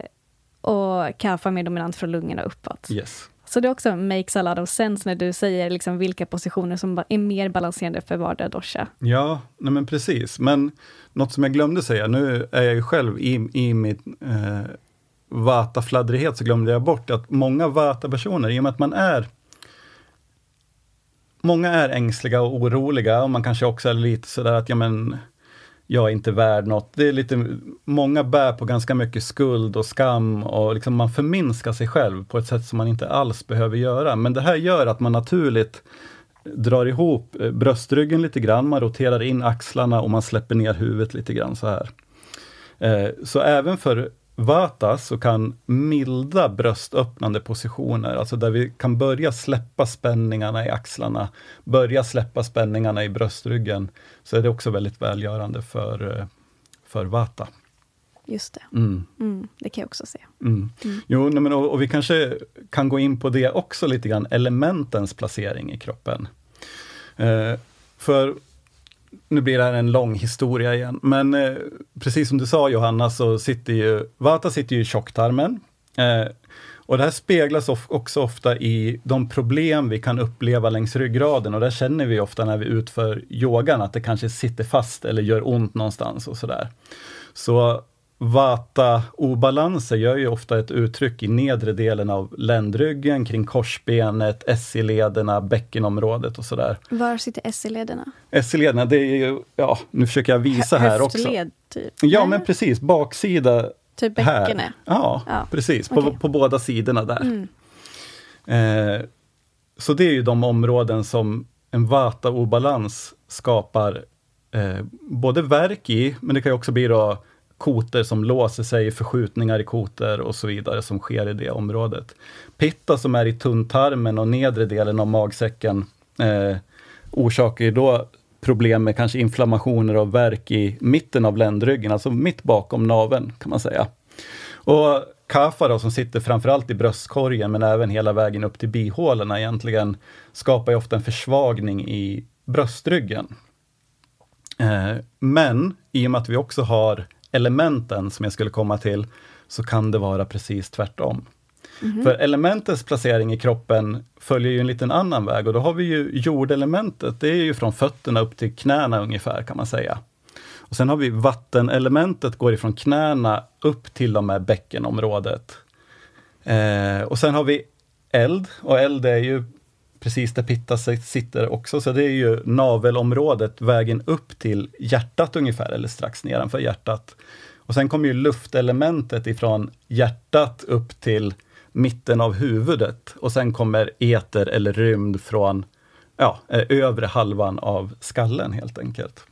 och Kapha är mer dominant från lungorna uppåt. Yes. Så det också makes a lot of sense när du säger liksom vilka positioner som är mer balanserande för vardera dosha. Ja, nej men precis. Men något som jag glömde säga, nu är jag ju själv i, i min eh, vata-fladdrighet, så glömde jag bort att många vata-personer, i och med att man är Många är ängsliga och oroliga och man kanske också är lite sådär att, ja men, jag är inte värd något. Det är lite, många bär på ganska mycket skuld och skam och liksom man förminskar sig själv på ett sätt som man inte alls behöver göra. Men det här gör att man naturligt drar ihop eh, bröstryggen lite grann, man roterar in axlarna och man släpper ner huvudet lite grann så här. Eh, så även för Vata så kan milda bröstöppnande positioner, alltså där vi kan börja släppa spänningarna i axlarna, börja släppa spänningarna i bröstryggen, så är det också väldigt välgörande för, eh, för Vata. Just det. Mm. Mm, det kan jag också se. Mm. mm. Jo, nej, men, och, och, vi kanske kan gå in på det också lite grann, elementens placering i kroppen. Eh, för nu blir det här en lång historia igen, men eh, precis som du sa Johanna, så sitter ju Vata sitter ju i tjocktarmen. Eh, och det här speglas of också ofta i de problem vi kan uppleva längs ryggraden och det känner vi ofta när vi utför yogan, att det kanske sitter fast eller gör ont någonstans och sådär. Så Vata-obalanser gör ju ofta ett uttryck i nedre delen av ländryggen, kring korsbenet, SI-lederna, bäckenområdet och sådär. Var sitter SI-lederna? SI-lederna, det är ju, ja, nu försöker jag visa här också. Höftled, typ? Ja, men precis, baksida Typ här. bäckene? Ja, Ja. precis, på, Okej. på båda sidorna där. Mm. Eh, så det är ju de områden som en vata-obalans skapar eh, både värk i, men det kan ju också bli då koter som låser sig, förskjutningar i koter och så vidare som sker i det området. Pitta som är i tunntarmen och nedre delen av magsäcken eh, orsakar ju då problem med kanske inflammationer och värk i mitten av ländryggen, alltså mitt bakom naveln kan man säga. Och Kafa då, som sitter framförallt i bröstkorgen, men även hela vägen upp till bihålorna egentligen, skapar ju ofta en försvagning i bröstryggen. Eh, men i och med att vi också har elementen, som jag skulle komma till, så kan det vara precis tvärtom. För elementets placering i kroppen följer ju en liten annan väg och då har vi ju jordelementet, det är ju från fötterna upp till knäna ungefär kan man säga. Och sen har vi vattenelementet, går ifrån knäna upp till och med bäckenområdet. Eh, och sen har vi eld, och eld är ju precis där Pitta sitter också, så det är ju navelområdet, vägen upp till hjärtat ungefär, eller strax nedanför hjärtat. Och sen kommer ju luftelementet ifrån hjärtat upp till mitten av huvudet och sen kommer eter eller rymd från ja, eh, övre halvan av skallen helt enkelt.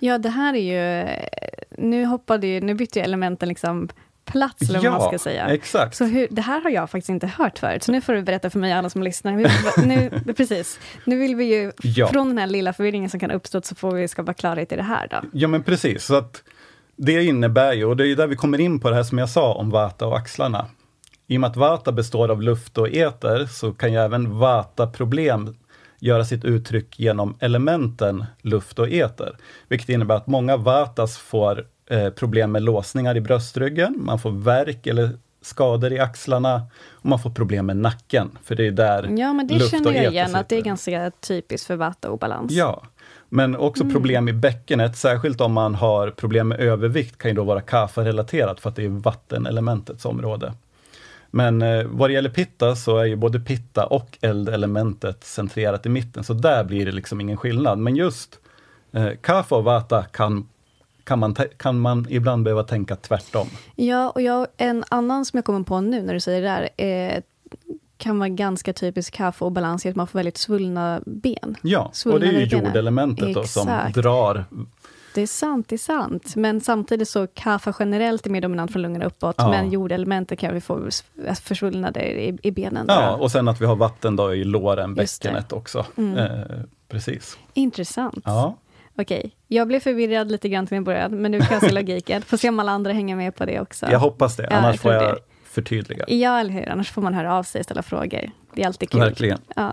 Ja, det här är ju... Nu hoppade ju, nu bytte ju elementen liksom plats, eller vad man ska säga. exakt. Så hur, det här har jag faktiskt inte hört förut, så nu får du berätta för mig alla som lyssnar. Hur- Nu, precis, nu vill vi ju, Ja. från den här lilla förvirringen som kan uppstå, så får vi skapa klarhet i det här då. Ja men precis, så att det innebär ju, och det är där vi kommer in på det här som jag sa om vata och axlarna. I och med att vata består av luft och eter, så kan ju även vata-problem göra sitt uttryck genom elementen luft och eter. Vilket innebär att många vatas får eh, problem med låsningar i bröstryggen, man får värk eller skador i axlarna och man får problem med nacken, för det är där Ja, men det luft känner jag igen, att det är ganska typiskt för vata-obalans. Ja, men också problem i bäckenet, särskilt om man har problem med övervikt, kan ju då vara kafa-relaterat, för att det är vattenelementets område. Men eh, vad det gäller pitta så är ju både pitta och eldelementet centrerat i mitten, så där blir det liksom ingen skillnad. Men just eh, kafa och vata kan, kan, man, kan man ibland behöva tänka tvärtom. Ja, och jag, en annan som jag kommer på nu när du säger det där, eh, kan vara ganska typisk kaffe och balans i att man får väldigt svullna ben. Ja, och Svullna det är ju jordelementet då, som drar. Det är sant, det är sant. Men samtidigt så kaffe generellt är mer dominant från lungorna uppåt, Ja. men jordelementet kan vi få försvullnader i, i benen. Ja, då. och sen att vi har vatten då i låren, bäckenet också. Mm. Eh, precis. Intressant. Ja. Okej, jag blev förvirrad lite grann till en början, men nu kan jag se logiken. Får se om alla andra hänger med på det också. Jag hoppas det, Ja, annars jag får jag det. förtydliga. Ja, eller hur? Annars får man höra av sig och ställa frågor. Det är alltid kul. Verkligen. Ja.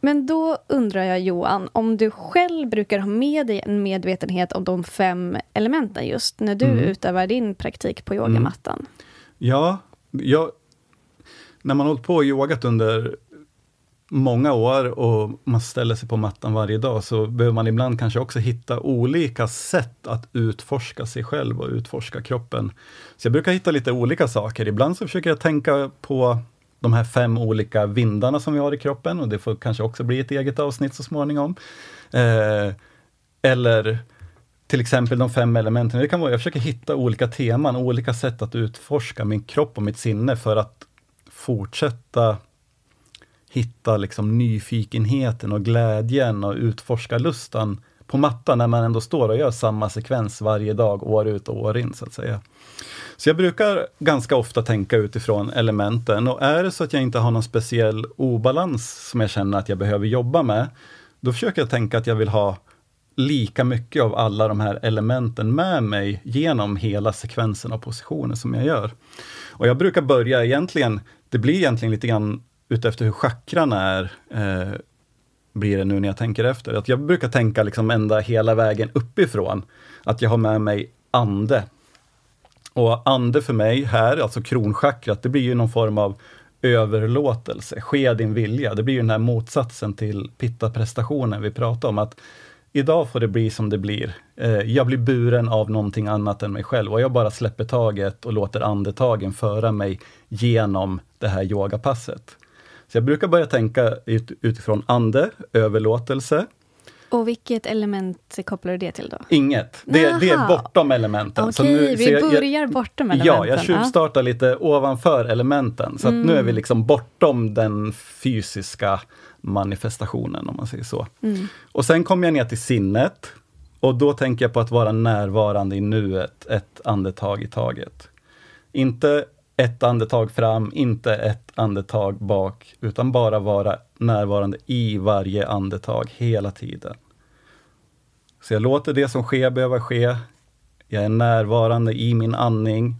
Men då undrar jag Johan, om du själv brukar ha med dig en medvetenhet om de fem elementen just när du Mm. utövar din praktik på yogamattan? Ja, jag, när man hållit på och yogat under många år och man ställer sig på mattan varje dag, så behöver man ibland kanske också hitta olika sätt att utforska sig själv och utforska kroppen. Så jag brukar hitta lite olika saker. Ibland så försöker jag tänka på de här fem olika vindarna som vi har i kroppen och det får kanske också bli ett eget avsnitt så småningom. Eh, eller till exempel de fem elementen. Det kan vara, jag försöker hitta olika teman, olika sätt att utforska min kropp och mitt sinne för att fortsätta hitta liksom nyfikenheten och glädjen och utforska lustan på mattan när man ändå står och gör samma sekvens varje dag, år ut och år in så att säga. Så jag brukar ganska ofta tänka utifrån elementen och är det så att jag inte har någon speciell obalans som jag känner att jag behöver jobba med, då försöker jag tänka att jag vill ha lika mycket av alla de här elementen med mig genom hela sekvensen av positioner som jag gör. Och jag brukar börja egentligen, det blir egentligen lite grann utefter hur chakran är, eh, blir det nu när jag tänker efter. Att jag brukar tänka liksom ända hela vägen uppifrån, att jag har med mig ande. Och ande för mig här, alltså kronchakrat, det blir ju någon form av överlåtelse, ske din vilja. Det blir ju den här motsatsen till pitta-prestationen vi pratade om, att idag får det bli som det blir. Eh, jag blir buren av någonting annat än mig själv och jag bara släpper taget och låter andetagen föra mig genom det här yogapasset. Så jag brukar börja tänka utifrån ande, överlåtelse. Och vilket element kopplar du det till då? Inget. Det, det är bortom elementen. Okej, så nu, vi så börjar jag, bortom elementen. Ja, jag tjuvstartar lite ovanför elementen. Så mm. nu är vi liksom bortom den fysiska manifestationen, om man säger så. Mm. Och sen kommer jag ner till sinnet. Och då tänker jag på att vara närvarande i nuet, ett andetag i taget. Inte ett andetag fram, inte ett andetag bak, utan bara vara närvarande i varje andetag hela tiden. Så jag låter det som sker behöva ske. Jag är närvarande i min andning.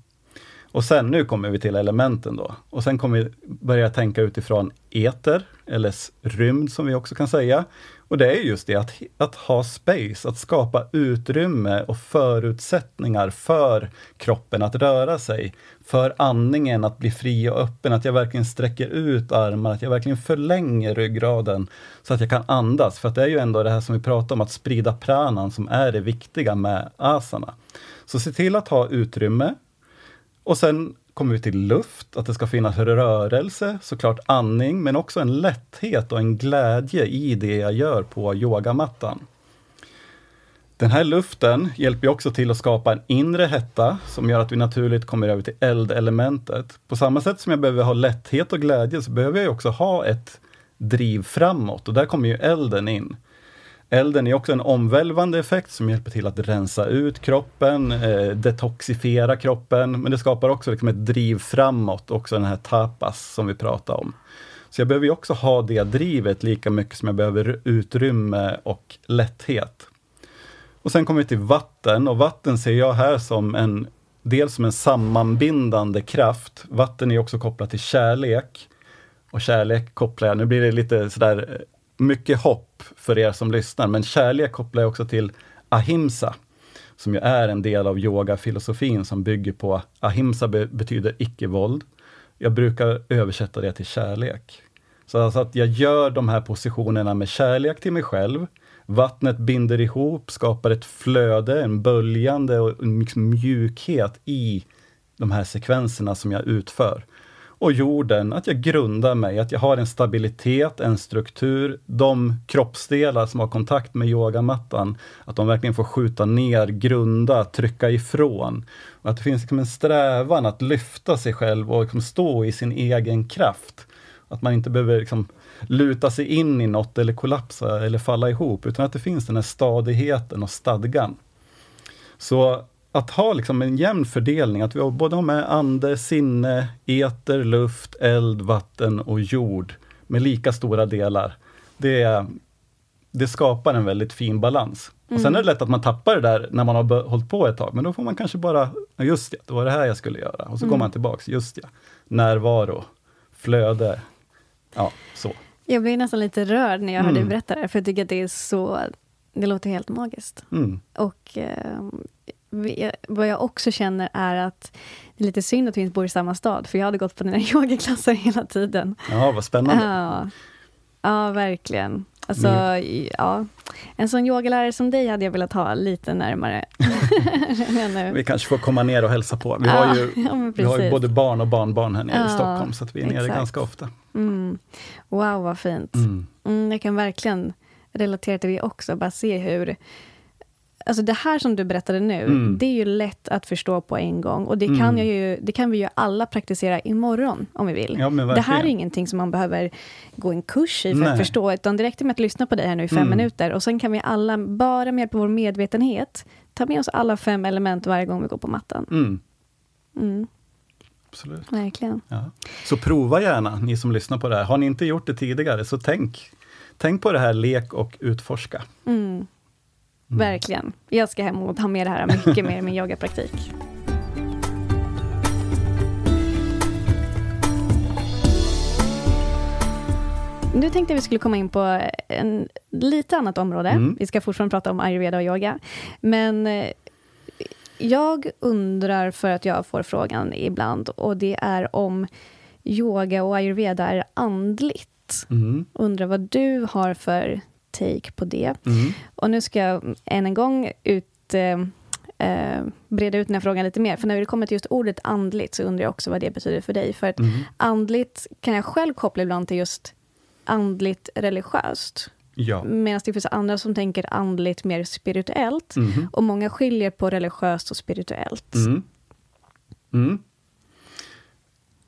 Och sen, nu kommer vi till elementen då. Och sen kommer vi börja tänka utifrån eter, eller rymd som vi också kan säga. Och det är just det, att, att ha space, att skapa utrymme och förutsättningar för kroppen att röra sig. För andningen att bli fri och öppen, att jag verkligen sträcker ut armarna, att jag verkligen förlänger ryggraden så att jag kan andas. För att det är ju ändå det här som vi pratar om, att sprida pranan som är det viktiga med asana. Så se till att ha utrymme. Och sen kommer vi till luft, att det ska finnas rörelse, såklart andning, men också en lätthet och en glädje i det jag gör på yogamattan. Den här luften hjälper också till att skapa en inre hetta som gör att vi naturligt kommer över till eldelementet. På samma sätt som jag behöver ha lätthet och glädje så behöver jag också ha ett driv framåt och där kommer ju elden in. Elden är också en omvälvande effekt som hjälper till att rensa ut kroppen, eh, detoxifiera kroppen, men det skapar också liksom ett driv framåt, också den här tapas som vi pratade om. Så jag behöver ju också ha det drivet lika mycket som jag behöver utrymme och lätthet. Och sen kommer vi till vatten och vatten ser jag här som en dels som en sammanbindande kraft. Vatten är också kopplat till kärlek. Och kärlek kopplar jag, nu blir det lite sådär eh, mycket hopp för er som lyssnar, men kärlek kopplar jag också till ahimsa, som ju är en del av yogafilosofin som bygger på, ahimsa be betyder icke-våld. Jag brukar översätta det till kärlek. Så alltså att jag gör de här positionerna med kärlek till mig själv. Vattnet binder ihop, skapar ett flöde, en böljande och en mjukhet i de här sekvenserna som jag utför och jorden, att jag grundar mig, att jag har en stabilitet, en struktur. De kroppsdelar som har kontakt med yogamattan, att de verkligen får skjuta ner, grunda, trycka ifrån. Och att det finns liksom en strävan att lyfta sig själv och liksom stå i sin egen kraft. Att man inte behöver liksom luta sig in i något eller kollapsa eller falla ihop, utan att det finns den här stadigheten och stadgan. Så att ha liksom en jämn fördelning, att vi både har med ande, sinne, eter, luft, eld, vatten och jord med lika stora delar. Det, det skapar en väldigt fin balans. Mm. Och Sen är det lätt att man tappar det där när man har hållit på ett tag, men då får man kanske bara, just det, det var det här jag skulle göra. Och så mm. går man tillbaks, just ja, närvaro, flöde, ja, så. Jag blir nästan lite rörd när jag hör dig mm. berätta det för jag tycker att det är så, det låter helt magiskt. Mm. Och eh, vad jag också känner är att det är lite synd att vi inte bor i samma stad, för jag hade gått på dina yogaklasser hela tiden. Ja, vad spännande. Ja, ja verkligen. Alltså, mm. ja. En sån yogalärare som dig hade jag velat ha lite närmare. vi kanske får komma ner och hälsa på. Vi ja, har ju, ja, vi har ju både barn och barnbarn här nere ja, i Stockholm, så att vi är exakt. nere ganska ofta. Mm. Wow, vad fint. Mm. Mm, jag kan verkligen relatera till det också, bara se hur alltså det här som du berättade nu, Mm. det är ju lätt att förstå på en gång. Och det kan, Mm. jag ju, det kan vi ju alla praktisera imorgon, om vi vill. Ja, det här är ingenting som man behöver gå en kurs i för Nej. att förstå, utan det räcker med att lyssna på dig här nu i fem Mm. minuter. Och sen kan vi alla, bara med hjälp av vår medvetenhet, ta med oss alla fem element varje gång vi går på mattan. Mm, Mm, absolut. verkligen. Ja. Så prova gärna, ni som lyssnar på det här. Har ni inte gjort det tidigare, så tänk, tänk på det här lek och utforska. Mm. Verkligen. Jag ska hem och ha med det här mycket mer i min yogapraktik. Nu tänkte jag vi skulle komma in på en lite annat område. Mm. Vi ska fortfarande prata om ayurveda och yoga. Men eh, jag undrar, för att jag får frågan ibland, och det är om yoga och ayurveda är andligt. Mm. Undrar vad du har för take på det. Mm. Och nu ska jag än en gång ut, eh, eh, breda ut den här frågan lite mer. För när det kommer till just ordet andligt, så undrar jag också vad det betyder för dig. För att Mm. andligt kan jag själv koppla ibland till just andligt religiöst. Ja. Medan det finns andra som tänker andligt mer spirituellt. Mhm. Och många skiljer på religiöst och spirituellt. Mm.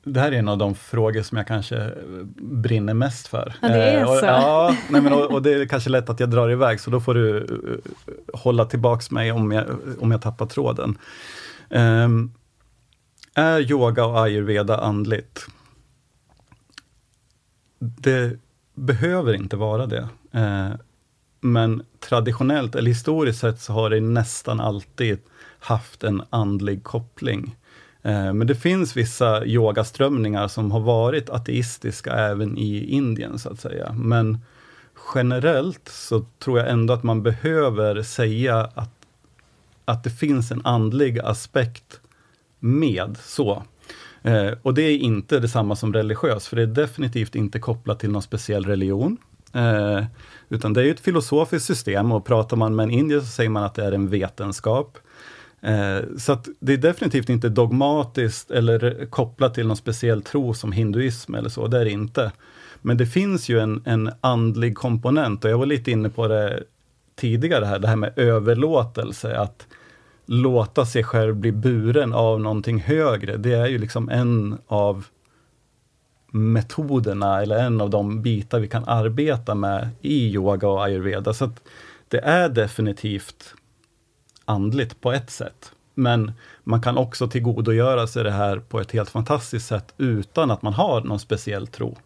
Det här är en av de frågor som jag kanske eh, brinner mest för. Ja, det är Eh, och, så. Ja, nej, men, och, och det är kanske lätt att jag drar iväg, så då får du eh, hålla tillbaks mig om jag, om jag tappar tråden. Ehm, är yoga och ayurveda andligt? Det behöver inte vara det. Eh, men traditionellt, eller historiskt sett, så har det nästan alltid haft en andlig koppling. Eh, men det finns vissa yogaströmningar som har varit ateistiska även i Indien, så att säga. Men generellt så tror jag ändå att man behöver säga att, att det finns en andlig aspekt med. så. Eh, och det är inte detsamma som religiös, för det är definitivt inte kopplat till någon speciell religion. Eh, utan det är ju ett filosofiskt system och pratar man med en indier så säger man att det är en vetenskap. Eh, så att det är definitivt inte dogmatiskt eller kopplat till någon speciell tro som hinduism eller så, det är det inte. Men det finns ju en, en andlig komponent och jag var lite inne på det tidigare här, det här med överlåtelse, att låta sig själv bli buren av någonting högre, det är ju liksom en av metoderna eller en av de bitar vi kan arbeta med i yoga och ayurveda. Så att det är definitivt andligt på ett sätt. Men man kan också tillgodogöra sig det här på ett helt fantastiskt sätt utan att man har någon speciell tro.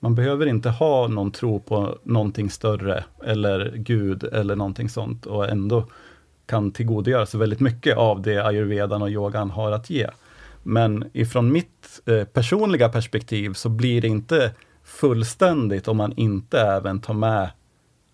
Man behöver inte ha någon tro på någonting större eller Gud eller någonting sånt och ändå kan tillgodogöra sig väldigt mycket av det ayurvedan och yogan har att ge. Men ifrån mitt eh, personliga perspektiv så blir det inte fullständigt om man inte även tar med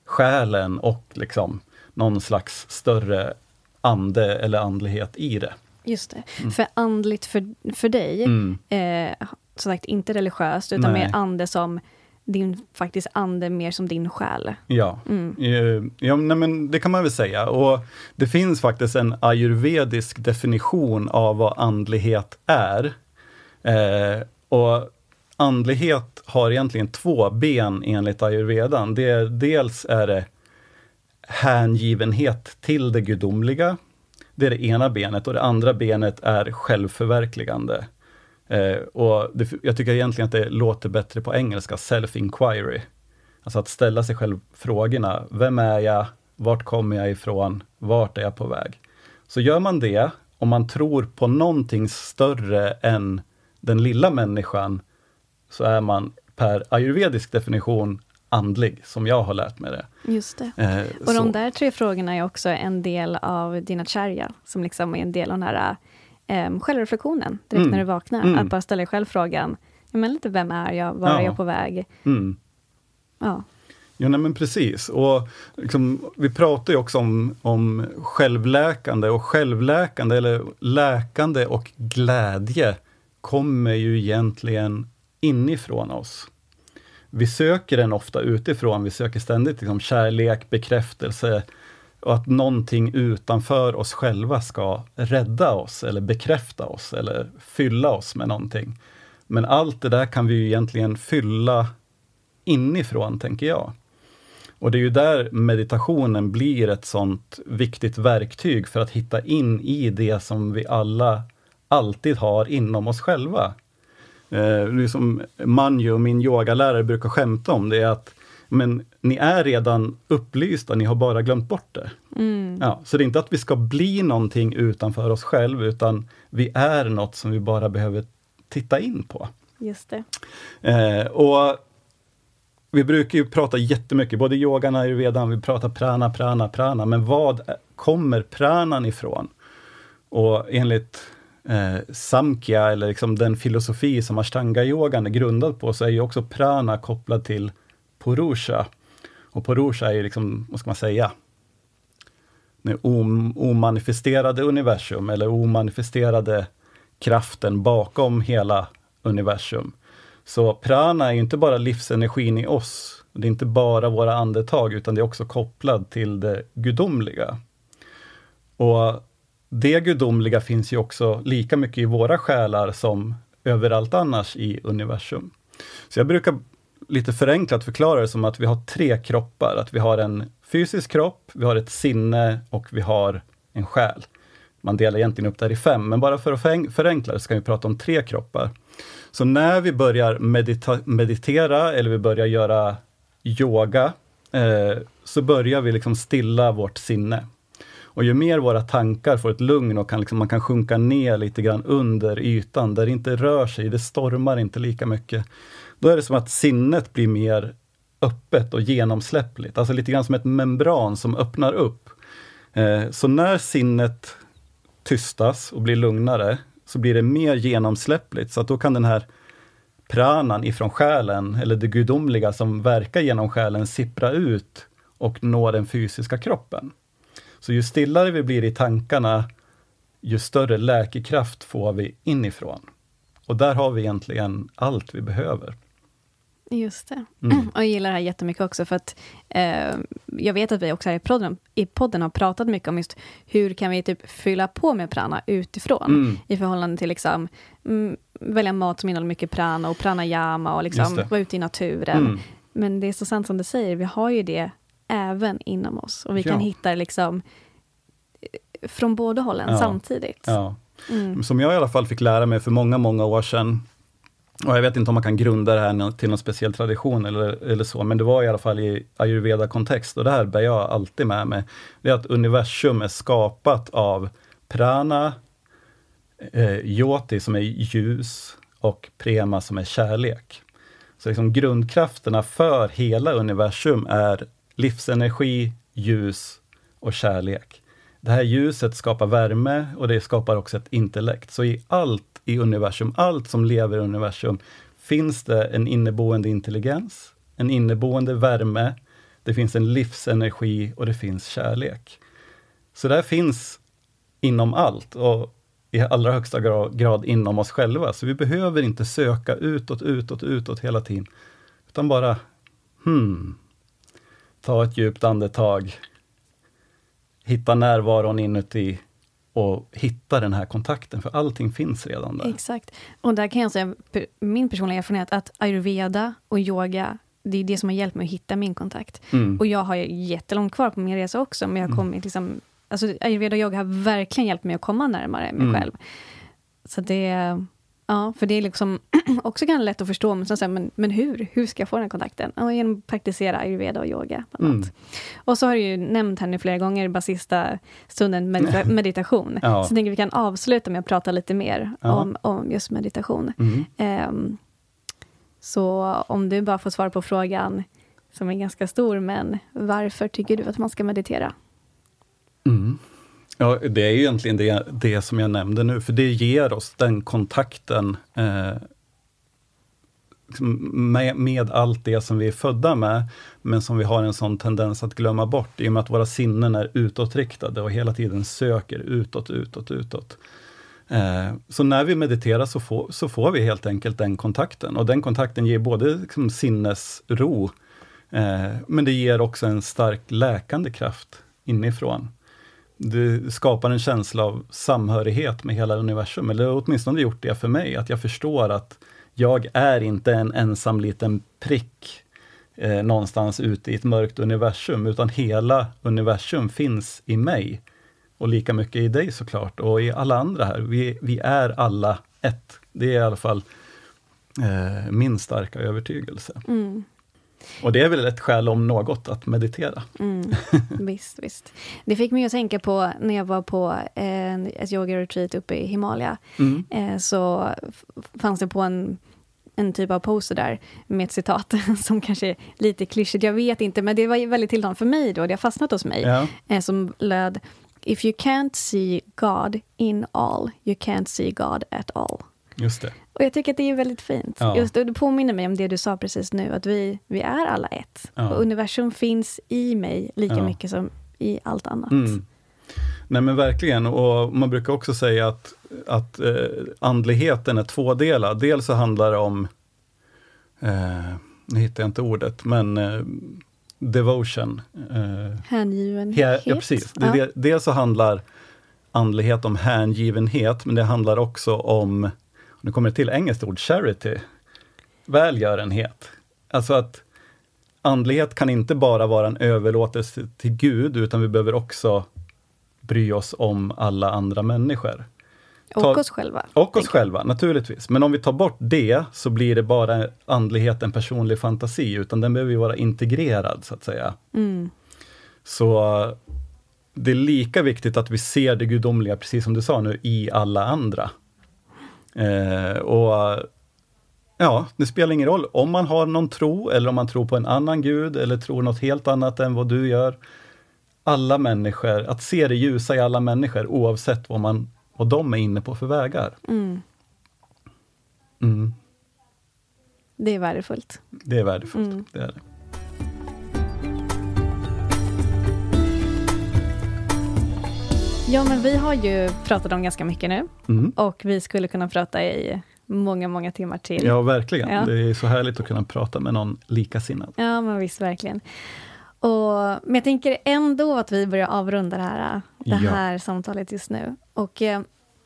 själen och liksom någon slags större ande eller andlighet i det. Just det. För andligt för, för dig, Mm. eh, som sagt inte religiöst, utan Nej. mer ande som din, faktiskt ande mer som din själ. Ja, Eh, ja nej, men det kan man väl säga. Och det finns faktiskt en ayurvedisk definition av vad andlighet är. Eh, och andlighet har egentligen två ben enligt ayurvedan. Det, är- dels är det hängivenhet till det gudomliga. Det är det ena benet och det andra benet är självförverkligande. Eh, och det, jag tycker egentligen att det låter bättre på engelska, self-inquiry. Alltså att ställa sig själv frågorna, vem är jag, vart kommer jag ifrån, vart är jag på väg? Så gör man det, om man tror på någonting större än den lilla människan, så är man per ayurvedisk definition andlig, som jag har lärt mig det. Just det. Eh, Och så. de där tre frågorna är också en del av dina charya, som liksom är en del av den här um, självreflektionen, direkt Mm. när du vaknar. Mm. Att bara ställa dig själv frågan, men lite vem är jag, var Ja. är jag på väg? Mm. Ja. Jo, nej, men precis. Och liksom, vi pratar ju också om, om självläkande och självläkande, eller läkande och glädje, kommer ju egentligen inifrån oss. Vi söker den ofta utifrån, vi söker ständigt liksom, kärlek, bekräftelse och att någonting utanför oss själva ska rädda oss eller bekräfta oss eller fylla oss med någonting. Men allt det där kan vi ju egentligen fylla inifrån, tänker jag. Och det är ju där meditationen blir ett sånt viktigt verktyg för att hitta in i det som vi alla alltid har inom oss själva. Eh, det som Manju, min yogalärare, brukar skämta om, det är att men ni är redan upplysta, ni har bara glömt bort det. Mm. Ja, så det är inte att vi ska bli någonting utanför oss själva, utan vi är något som vi bara behöver titta in på. Just det. Eh, och vi brukar ju prata jättemycket, både yogan och ayurvedan, vi pratar prana, prana, prana, men vad kommer pranan ifrån? Och enligt eh, Samkhya, eller liksom den filosofi som ashtanga-yogan är grundad på, så är ju också prana kopplad till Purusha. Och Purusha är ju liksom, vad ska man säga, det om, omanifesterade universum, eller omanifesterade kraften bakom hela universum. Så prana är ju inte bara livsenergin i oss, det är inte bara våra andetag, utan det är också kopplat till det gudomliga. Och det gudomliga finns ju också lika mycket i våra själar som överallt annars i universum. Så jag brukar lite förenklat förklara det som att vi har tre kroppar. Att vi har en fysisk kropp, vi har ett sinne och vi har en själ. Man delar egentligen upp det här i fem, men bara för att förenkla det ska vi prata om tre kroppar. Så när vi börjar medita meditera eller vi börjar göra yoga, eh, så börjar vi liksom stilla vårt sinne. Och ju mer våra tankar får ett lugn och kan liksom, man kan sjunka ner lite grann under ytan, där det inte rör sig, det stormar inte lika mycket. Då är det som att sinnet blir mer öppet och genomsläppligt, alltså lite grann som ett membran som öppnar upp. Eh, så när sinnet tystas och blir lugnare, så blir det mer genomsläppligt, så att då kan den här pranan ifrån själen, eller det gudomliga som verkar genom själen, sippra ut och nå den fysiska kroppen. Så ju stillare vi blir i tankarna, ju större läkekraft får vi inifrån. Och där har vi egentligen allt vi behöver. Just det. Mm. Och jag gillar det här jättemycket också, för att eh, jag vet att vi också här i podden, i podden har pratat mycket om just hur kan vi typ fylla på med prana utifrån, mm. i förhållande till liksom, mm, välja mat som innehåller mycket prana och pranayama och liksom vara ute i naturen. Mm. Men det är så sant som du säger, vi har ju det även inom oss, och vi ja. kan hitta liksom eh, från båda hållen ja. samtidigt. Ja. Mm. Som jag i alla fall fick lära mig för många, många år sedan, och jag vet inte om man kan grunda det här till någon speciell tradition eller, eller så, men det var i alla fall i ayurveda-kontext, och det här bär jag alltid med mig. Det är att universum är skapat av prana, eh, yoti som är ljus och prema som är kärlek. Så liksom grundkrafterna för hela universum är livsenergi, ljus och kärlek. Det här ljuset skapar värme och det skapar också ett intellekt. Så i allt i universum, allt som lever i universum, finns det en inneboende intelligens, en inneboende värme, det finns en livsenergi och det finns kärlek. Så det här finns inom allt och i allra högsta grad inom oss själva. Så vi behöver inte söka utåt, utåt, utåt hela tiden. Utan bara, hmm, ta ett djupt andetag, hitta närvaron inuti och hitta den här kontakten, för allting finns redan där. Exakt. Och där kan jag säga, min personliga erfarenhet, att ayurveda och yoga, det är det som har hjälpt mig att hitta min kontakt. Mm. Och jag har jättelångt kvar på min resa också, men jag har mm. kommit liksom, alltså ayurveda och yoga har verkligen hjälpt mig att komma närmare mig mm. själv. Så det, Ja, för det är liksom också kan lätt att förstå, men, så men, men hur? Hur ska jag få den kontakten? Ja, genom att praktisera ayurveda och yoga. Mm. Och så har du ju nämnt här nu flera gånger, bara sista stunden, medita meditation. Ja. Så jag tänker vi kan avsluta med att prata lite mer ja. om, om just meditation. Mm. Um, så om du bara får svara på frågan, som är ganska stor, men varför tycker du att man ska meditera? Mm. Ja, det är ju egentligen det, det som jag nämnde nu, för det ger oss den kontakten eh, liksom med, med, allt det som vi är födda med, men som vi har en sån tendens att glömma bort, i och med att våra sinnen är utåtriktade och hela tiden söker utåt, utåt, utåt. Eh, så när vi mediterar så får, så får vi helt enkelt den kontakten, och den kontakten ger både liksom, sinnesro, eh, men det ger också en stark läkande kraft inifrån det skapar en känsla av samhörighet med hela universum, eller åtminstone gjort det för mig, att jag förstår att jag är inte en ensam liten prick eh, någonstans ute i ett mörkt universum, utan hela universum finns i mig. Och lika mycket i dig såklart, och i alla andra här. Vi, vi är alla ett. Det är i alla fall eh, min starka övertygelse. Mm. Och det är väl ett skäl om något att meditera. Mm, visst, visst. Det fick mig att tänka på när jag var på en, ett yoga-retreat uppe i Himalaya. Mm. Eh, så fanns det på en, en typ av poster där med ett citat som kanske är lite klyschigt, jag vet inte, men det var väldigt tilltalande för mig då, det har fastnat hos mig. Ja. Eh, som löd If you can't see God in all, you can't see God at all. Just det. Och jag tycker att det är väldigt fint. Ja. Just, det, det påminner mig om det du sa precis nu, att vi, vi är alla ett. Ja. Och universum finns i mig lika Ja. mycket som i allt annat. Mm. Nej men verkligen, och man brukar också säga att, att eh, andligheten är tvådelad. Dels så handlar det om, eh, nu hittar jag inte ordet, men eh, devotion. Eh, Hängivenhet. he- ja, precis. Det, dels så handlar andlighet om hängivenhet, men det handlar också om, nu kommer det till engelskt ord, charity, välgörenhet. Alltså att andlighet kan inte bara vara en överlåtelse till Gud, utan vi behöver också bry oss om alla andra människor. Och Ta- oss själva. Och oss själva, naturligtvis. Men om vi tar bort det, så blir det bara andlighet en personlig fantasi, utan den behöver ju vara integrerad, så att säga. Mm. Så det är lika viktigt att vi ser det gudomliga, precis som du sa nu, i alla andra. Eh, och ja, det spelar ingen roll om man har någon tro, eller om man tror på en annan gud, eller tror något helt annat än vad du gör. Alla människor, att se det ljusa i alla människor, oavsett vad, man, vad de är inne på för vägar. Mm. Mm, Det är värdefullt. det är värdefullt. Mm. Det är det. Ja, men vi har ju pratat om ganska mycket nu. Mm. Och vi skulle kunna prata i många, många timmar till. Ja, verkligen. Ja. Det är så härligt att kunna prata med någon likasinnad. Ja, men visst, verkligen. Och, men jag tänker ändå att vi börjar avrunda det här, det Ja. här samtalet just nu. Och eh,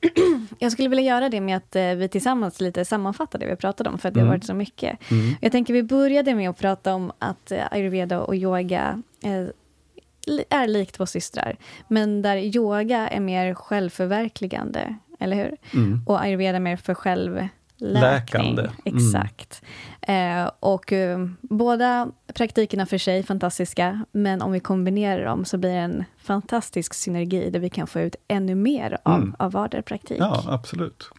jag skulle vilja göra det med att eh, vi tillsammans lite sammanfattar det vi pratade om, för att det har Mm. varit så mycket. Mm. Jag tänker vi började med att prata om att eh, ayurveda och yoga är likt två systrar, men där yoga är mer självförverkligande, eller hur? Mm. Och ayurveda mer för självläkning. Läkande. Mm. Exakt. Eh, och eh, båda praktikerna för sig fantastiska, men om vi kombinerar dem så blir det en fantastisk synergi där vi kan få ut ännu mer av, Mm. av vardera praktik. Ja, absolut.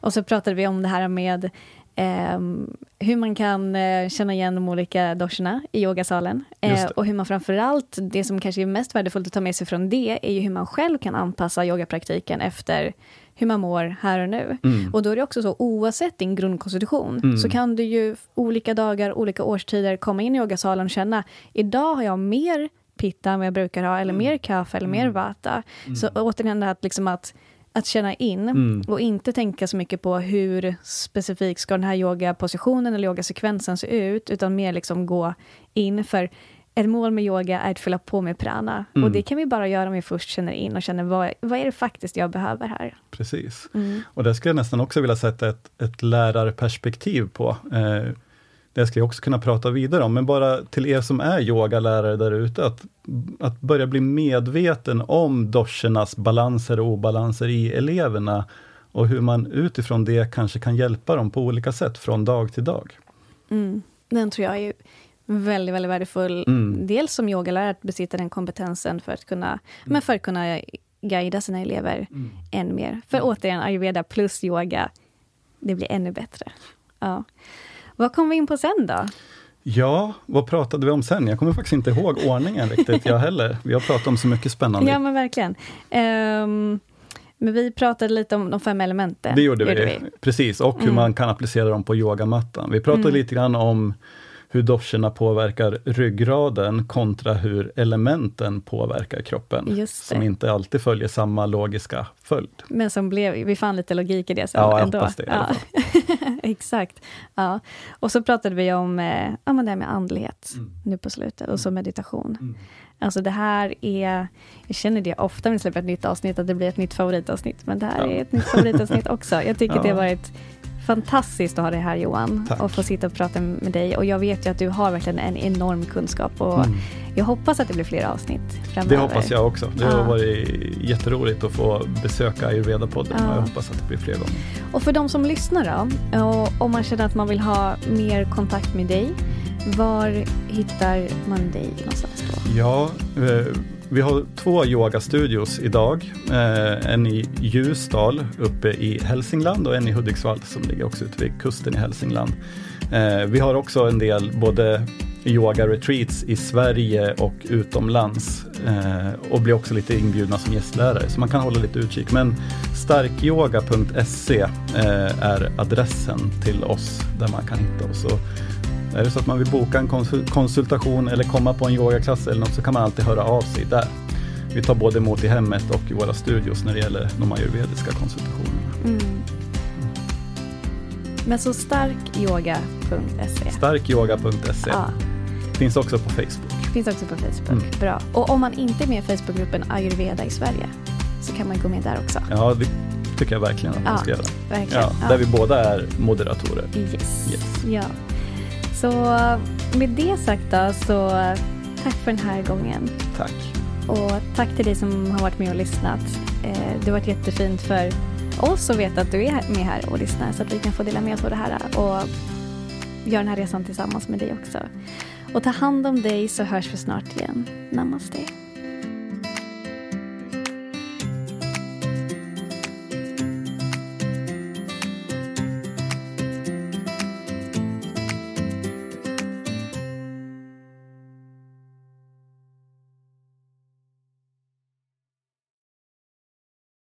Och så pratade vi om det här med ehm, hur man kan eh, känna igen de olika doshorna i yogasalen. Eh, och hur man framförallt, det som kanske är mest värdefullt att ta med sig från det, är ju hur man själv kan anpassa yogapraktiken efter hur man mår här och nu. Mm. Och då är det också så, oavsett din grundkonstitution, Mm. så kan du ju olika dagar, olika årstider komma in i yogasalen och känna, idag har jag mer pitta än vad jag brukar ha, eller mer kaffe eller mer vata. Så återigen det här att, liksom att, att känna in Mm. och inte tänka så mycket på hur specifikt ska den här yogapositionen eller yogasekvensen se ut, utan mer liksom gå in för ett mål med yoga är att fylla på med prana. Mm. Och det kan vi bara göra om vi först känner in och känner vad, vad är det faktiskt jag behöver här? Precis. Mm. Och där skulle jag nästan också vilja sätta ett, ett lärarperspektiv på. Eh, det ska jag också kunna prata vidare om, men bara till er som är yogalärare där ute, att, att börja bli medveten om doschernas balanser och obalanser i eleverna och hur man utifrån det kanske kan hjälpa dem på olika sätt från dag till dag. Mm. Den tror jag är väldigt, väldigt värdefull. Mm. Dels som yogalärare, att besitta den kompetensen för att kunna, men för att kunna guida sina elever än mer. För återigen, ayurveda plus yoga, det blir ännu bättre. Ja. Vad kom vi in på sen då? Ja, vad pratade vi om sen? Jag kommer faktiskt inte ihåg ordningen riktigt, jag heller. Vi har pratat om så mycket spännande. Ja, men verkligen. Ehm, men vi pratade lite om de fem elementen. Det gjorde vi, precis. Och hur Mm. man kan applicera dem på yogamattan. Vi pratade Mm. lite grann om hur doscherna påverkar ryggraden kontra hur elementen påverkar kroppen. Som inte alltid följer samma logiska följd. Men som blev, vi fann lite logik i det sen Ja, jag ändå. hoppas det alla Exakt. Ja. Och så pratade vi om eh, ja, men det här med andlighet Mm. nu på slutet, och så meditation. Alltså det här är, jag känner det ofta när vi släpper ett nytt avsnitt, att det blir ett nytt favoritavsnitt, men det här Ja. är ett nytt favoritavsnitt också. Jag tycker Ja. det har varit fantastiskt att ha dig här Johan Tack. och få sitta och prata med dig. Och jag vet ju att du har verkligen en enorm kunskap och Mm. jag hoppas att det blir fler avsnitt framöver. Det hoppas jag också. Det har varit jätteroligt att få besöka Ayurveda-podden Ja. och jag hoppas att det blir fler gånger. Och för de som lyssnar då, och om man känner att man vill ha mer kontakt med dig, var hittar man dig någonstans då? Ja, eh, vi har två yogastudios idag. Eh, en i Ljusdal uppe i Hälsingland och en i Hudiksvall som ligger också ute vid kusten i Hälsingland. Eh, vi har också en del både yoga-retreats i Sverige och utomlands eh, och blir också lite inbjudna som gästlärare så man kan hålla lite utkik. Men starkyoga.se eh, är adressen till oss där man kan hitta oss. Och är det så att man vill boka en konsul- konsultation eller komma på en yogaklass eller något så kan man alltid höra av sig där. Vi tar både emot i hemmet och i våra studios när det gäller de ayurvediska konsultationerna. Mm. Men så starkyoga.se. Starkyoga.se Ja, finns också på Facebook. finns också på Facebook. Mm. Bra. Och om man inte är med i Facebookgruppen Ayurveda i Sverige så kan man gå med där också. Ja, det tycker jag verkligen att man Ja, ska göra. Ja, där vi båda är moderatorer. Yes. Yes. Ja. Så med det sagt då, så tack för den här gången. Tack. Och tack till dig som har varit med och lyssnat. Eh, det har varit jättefint för oss att veta att du är med här och lyssnar så att vi kan få dela med oss av det här och göra den här resan tillsammans med dig också. Och ta hand om dig så hörs vi snart igen. Namaste.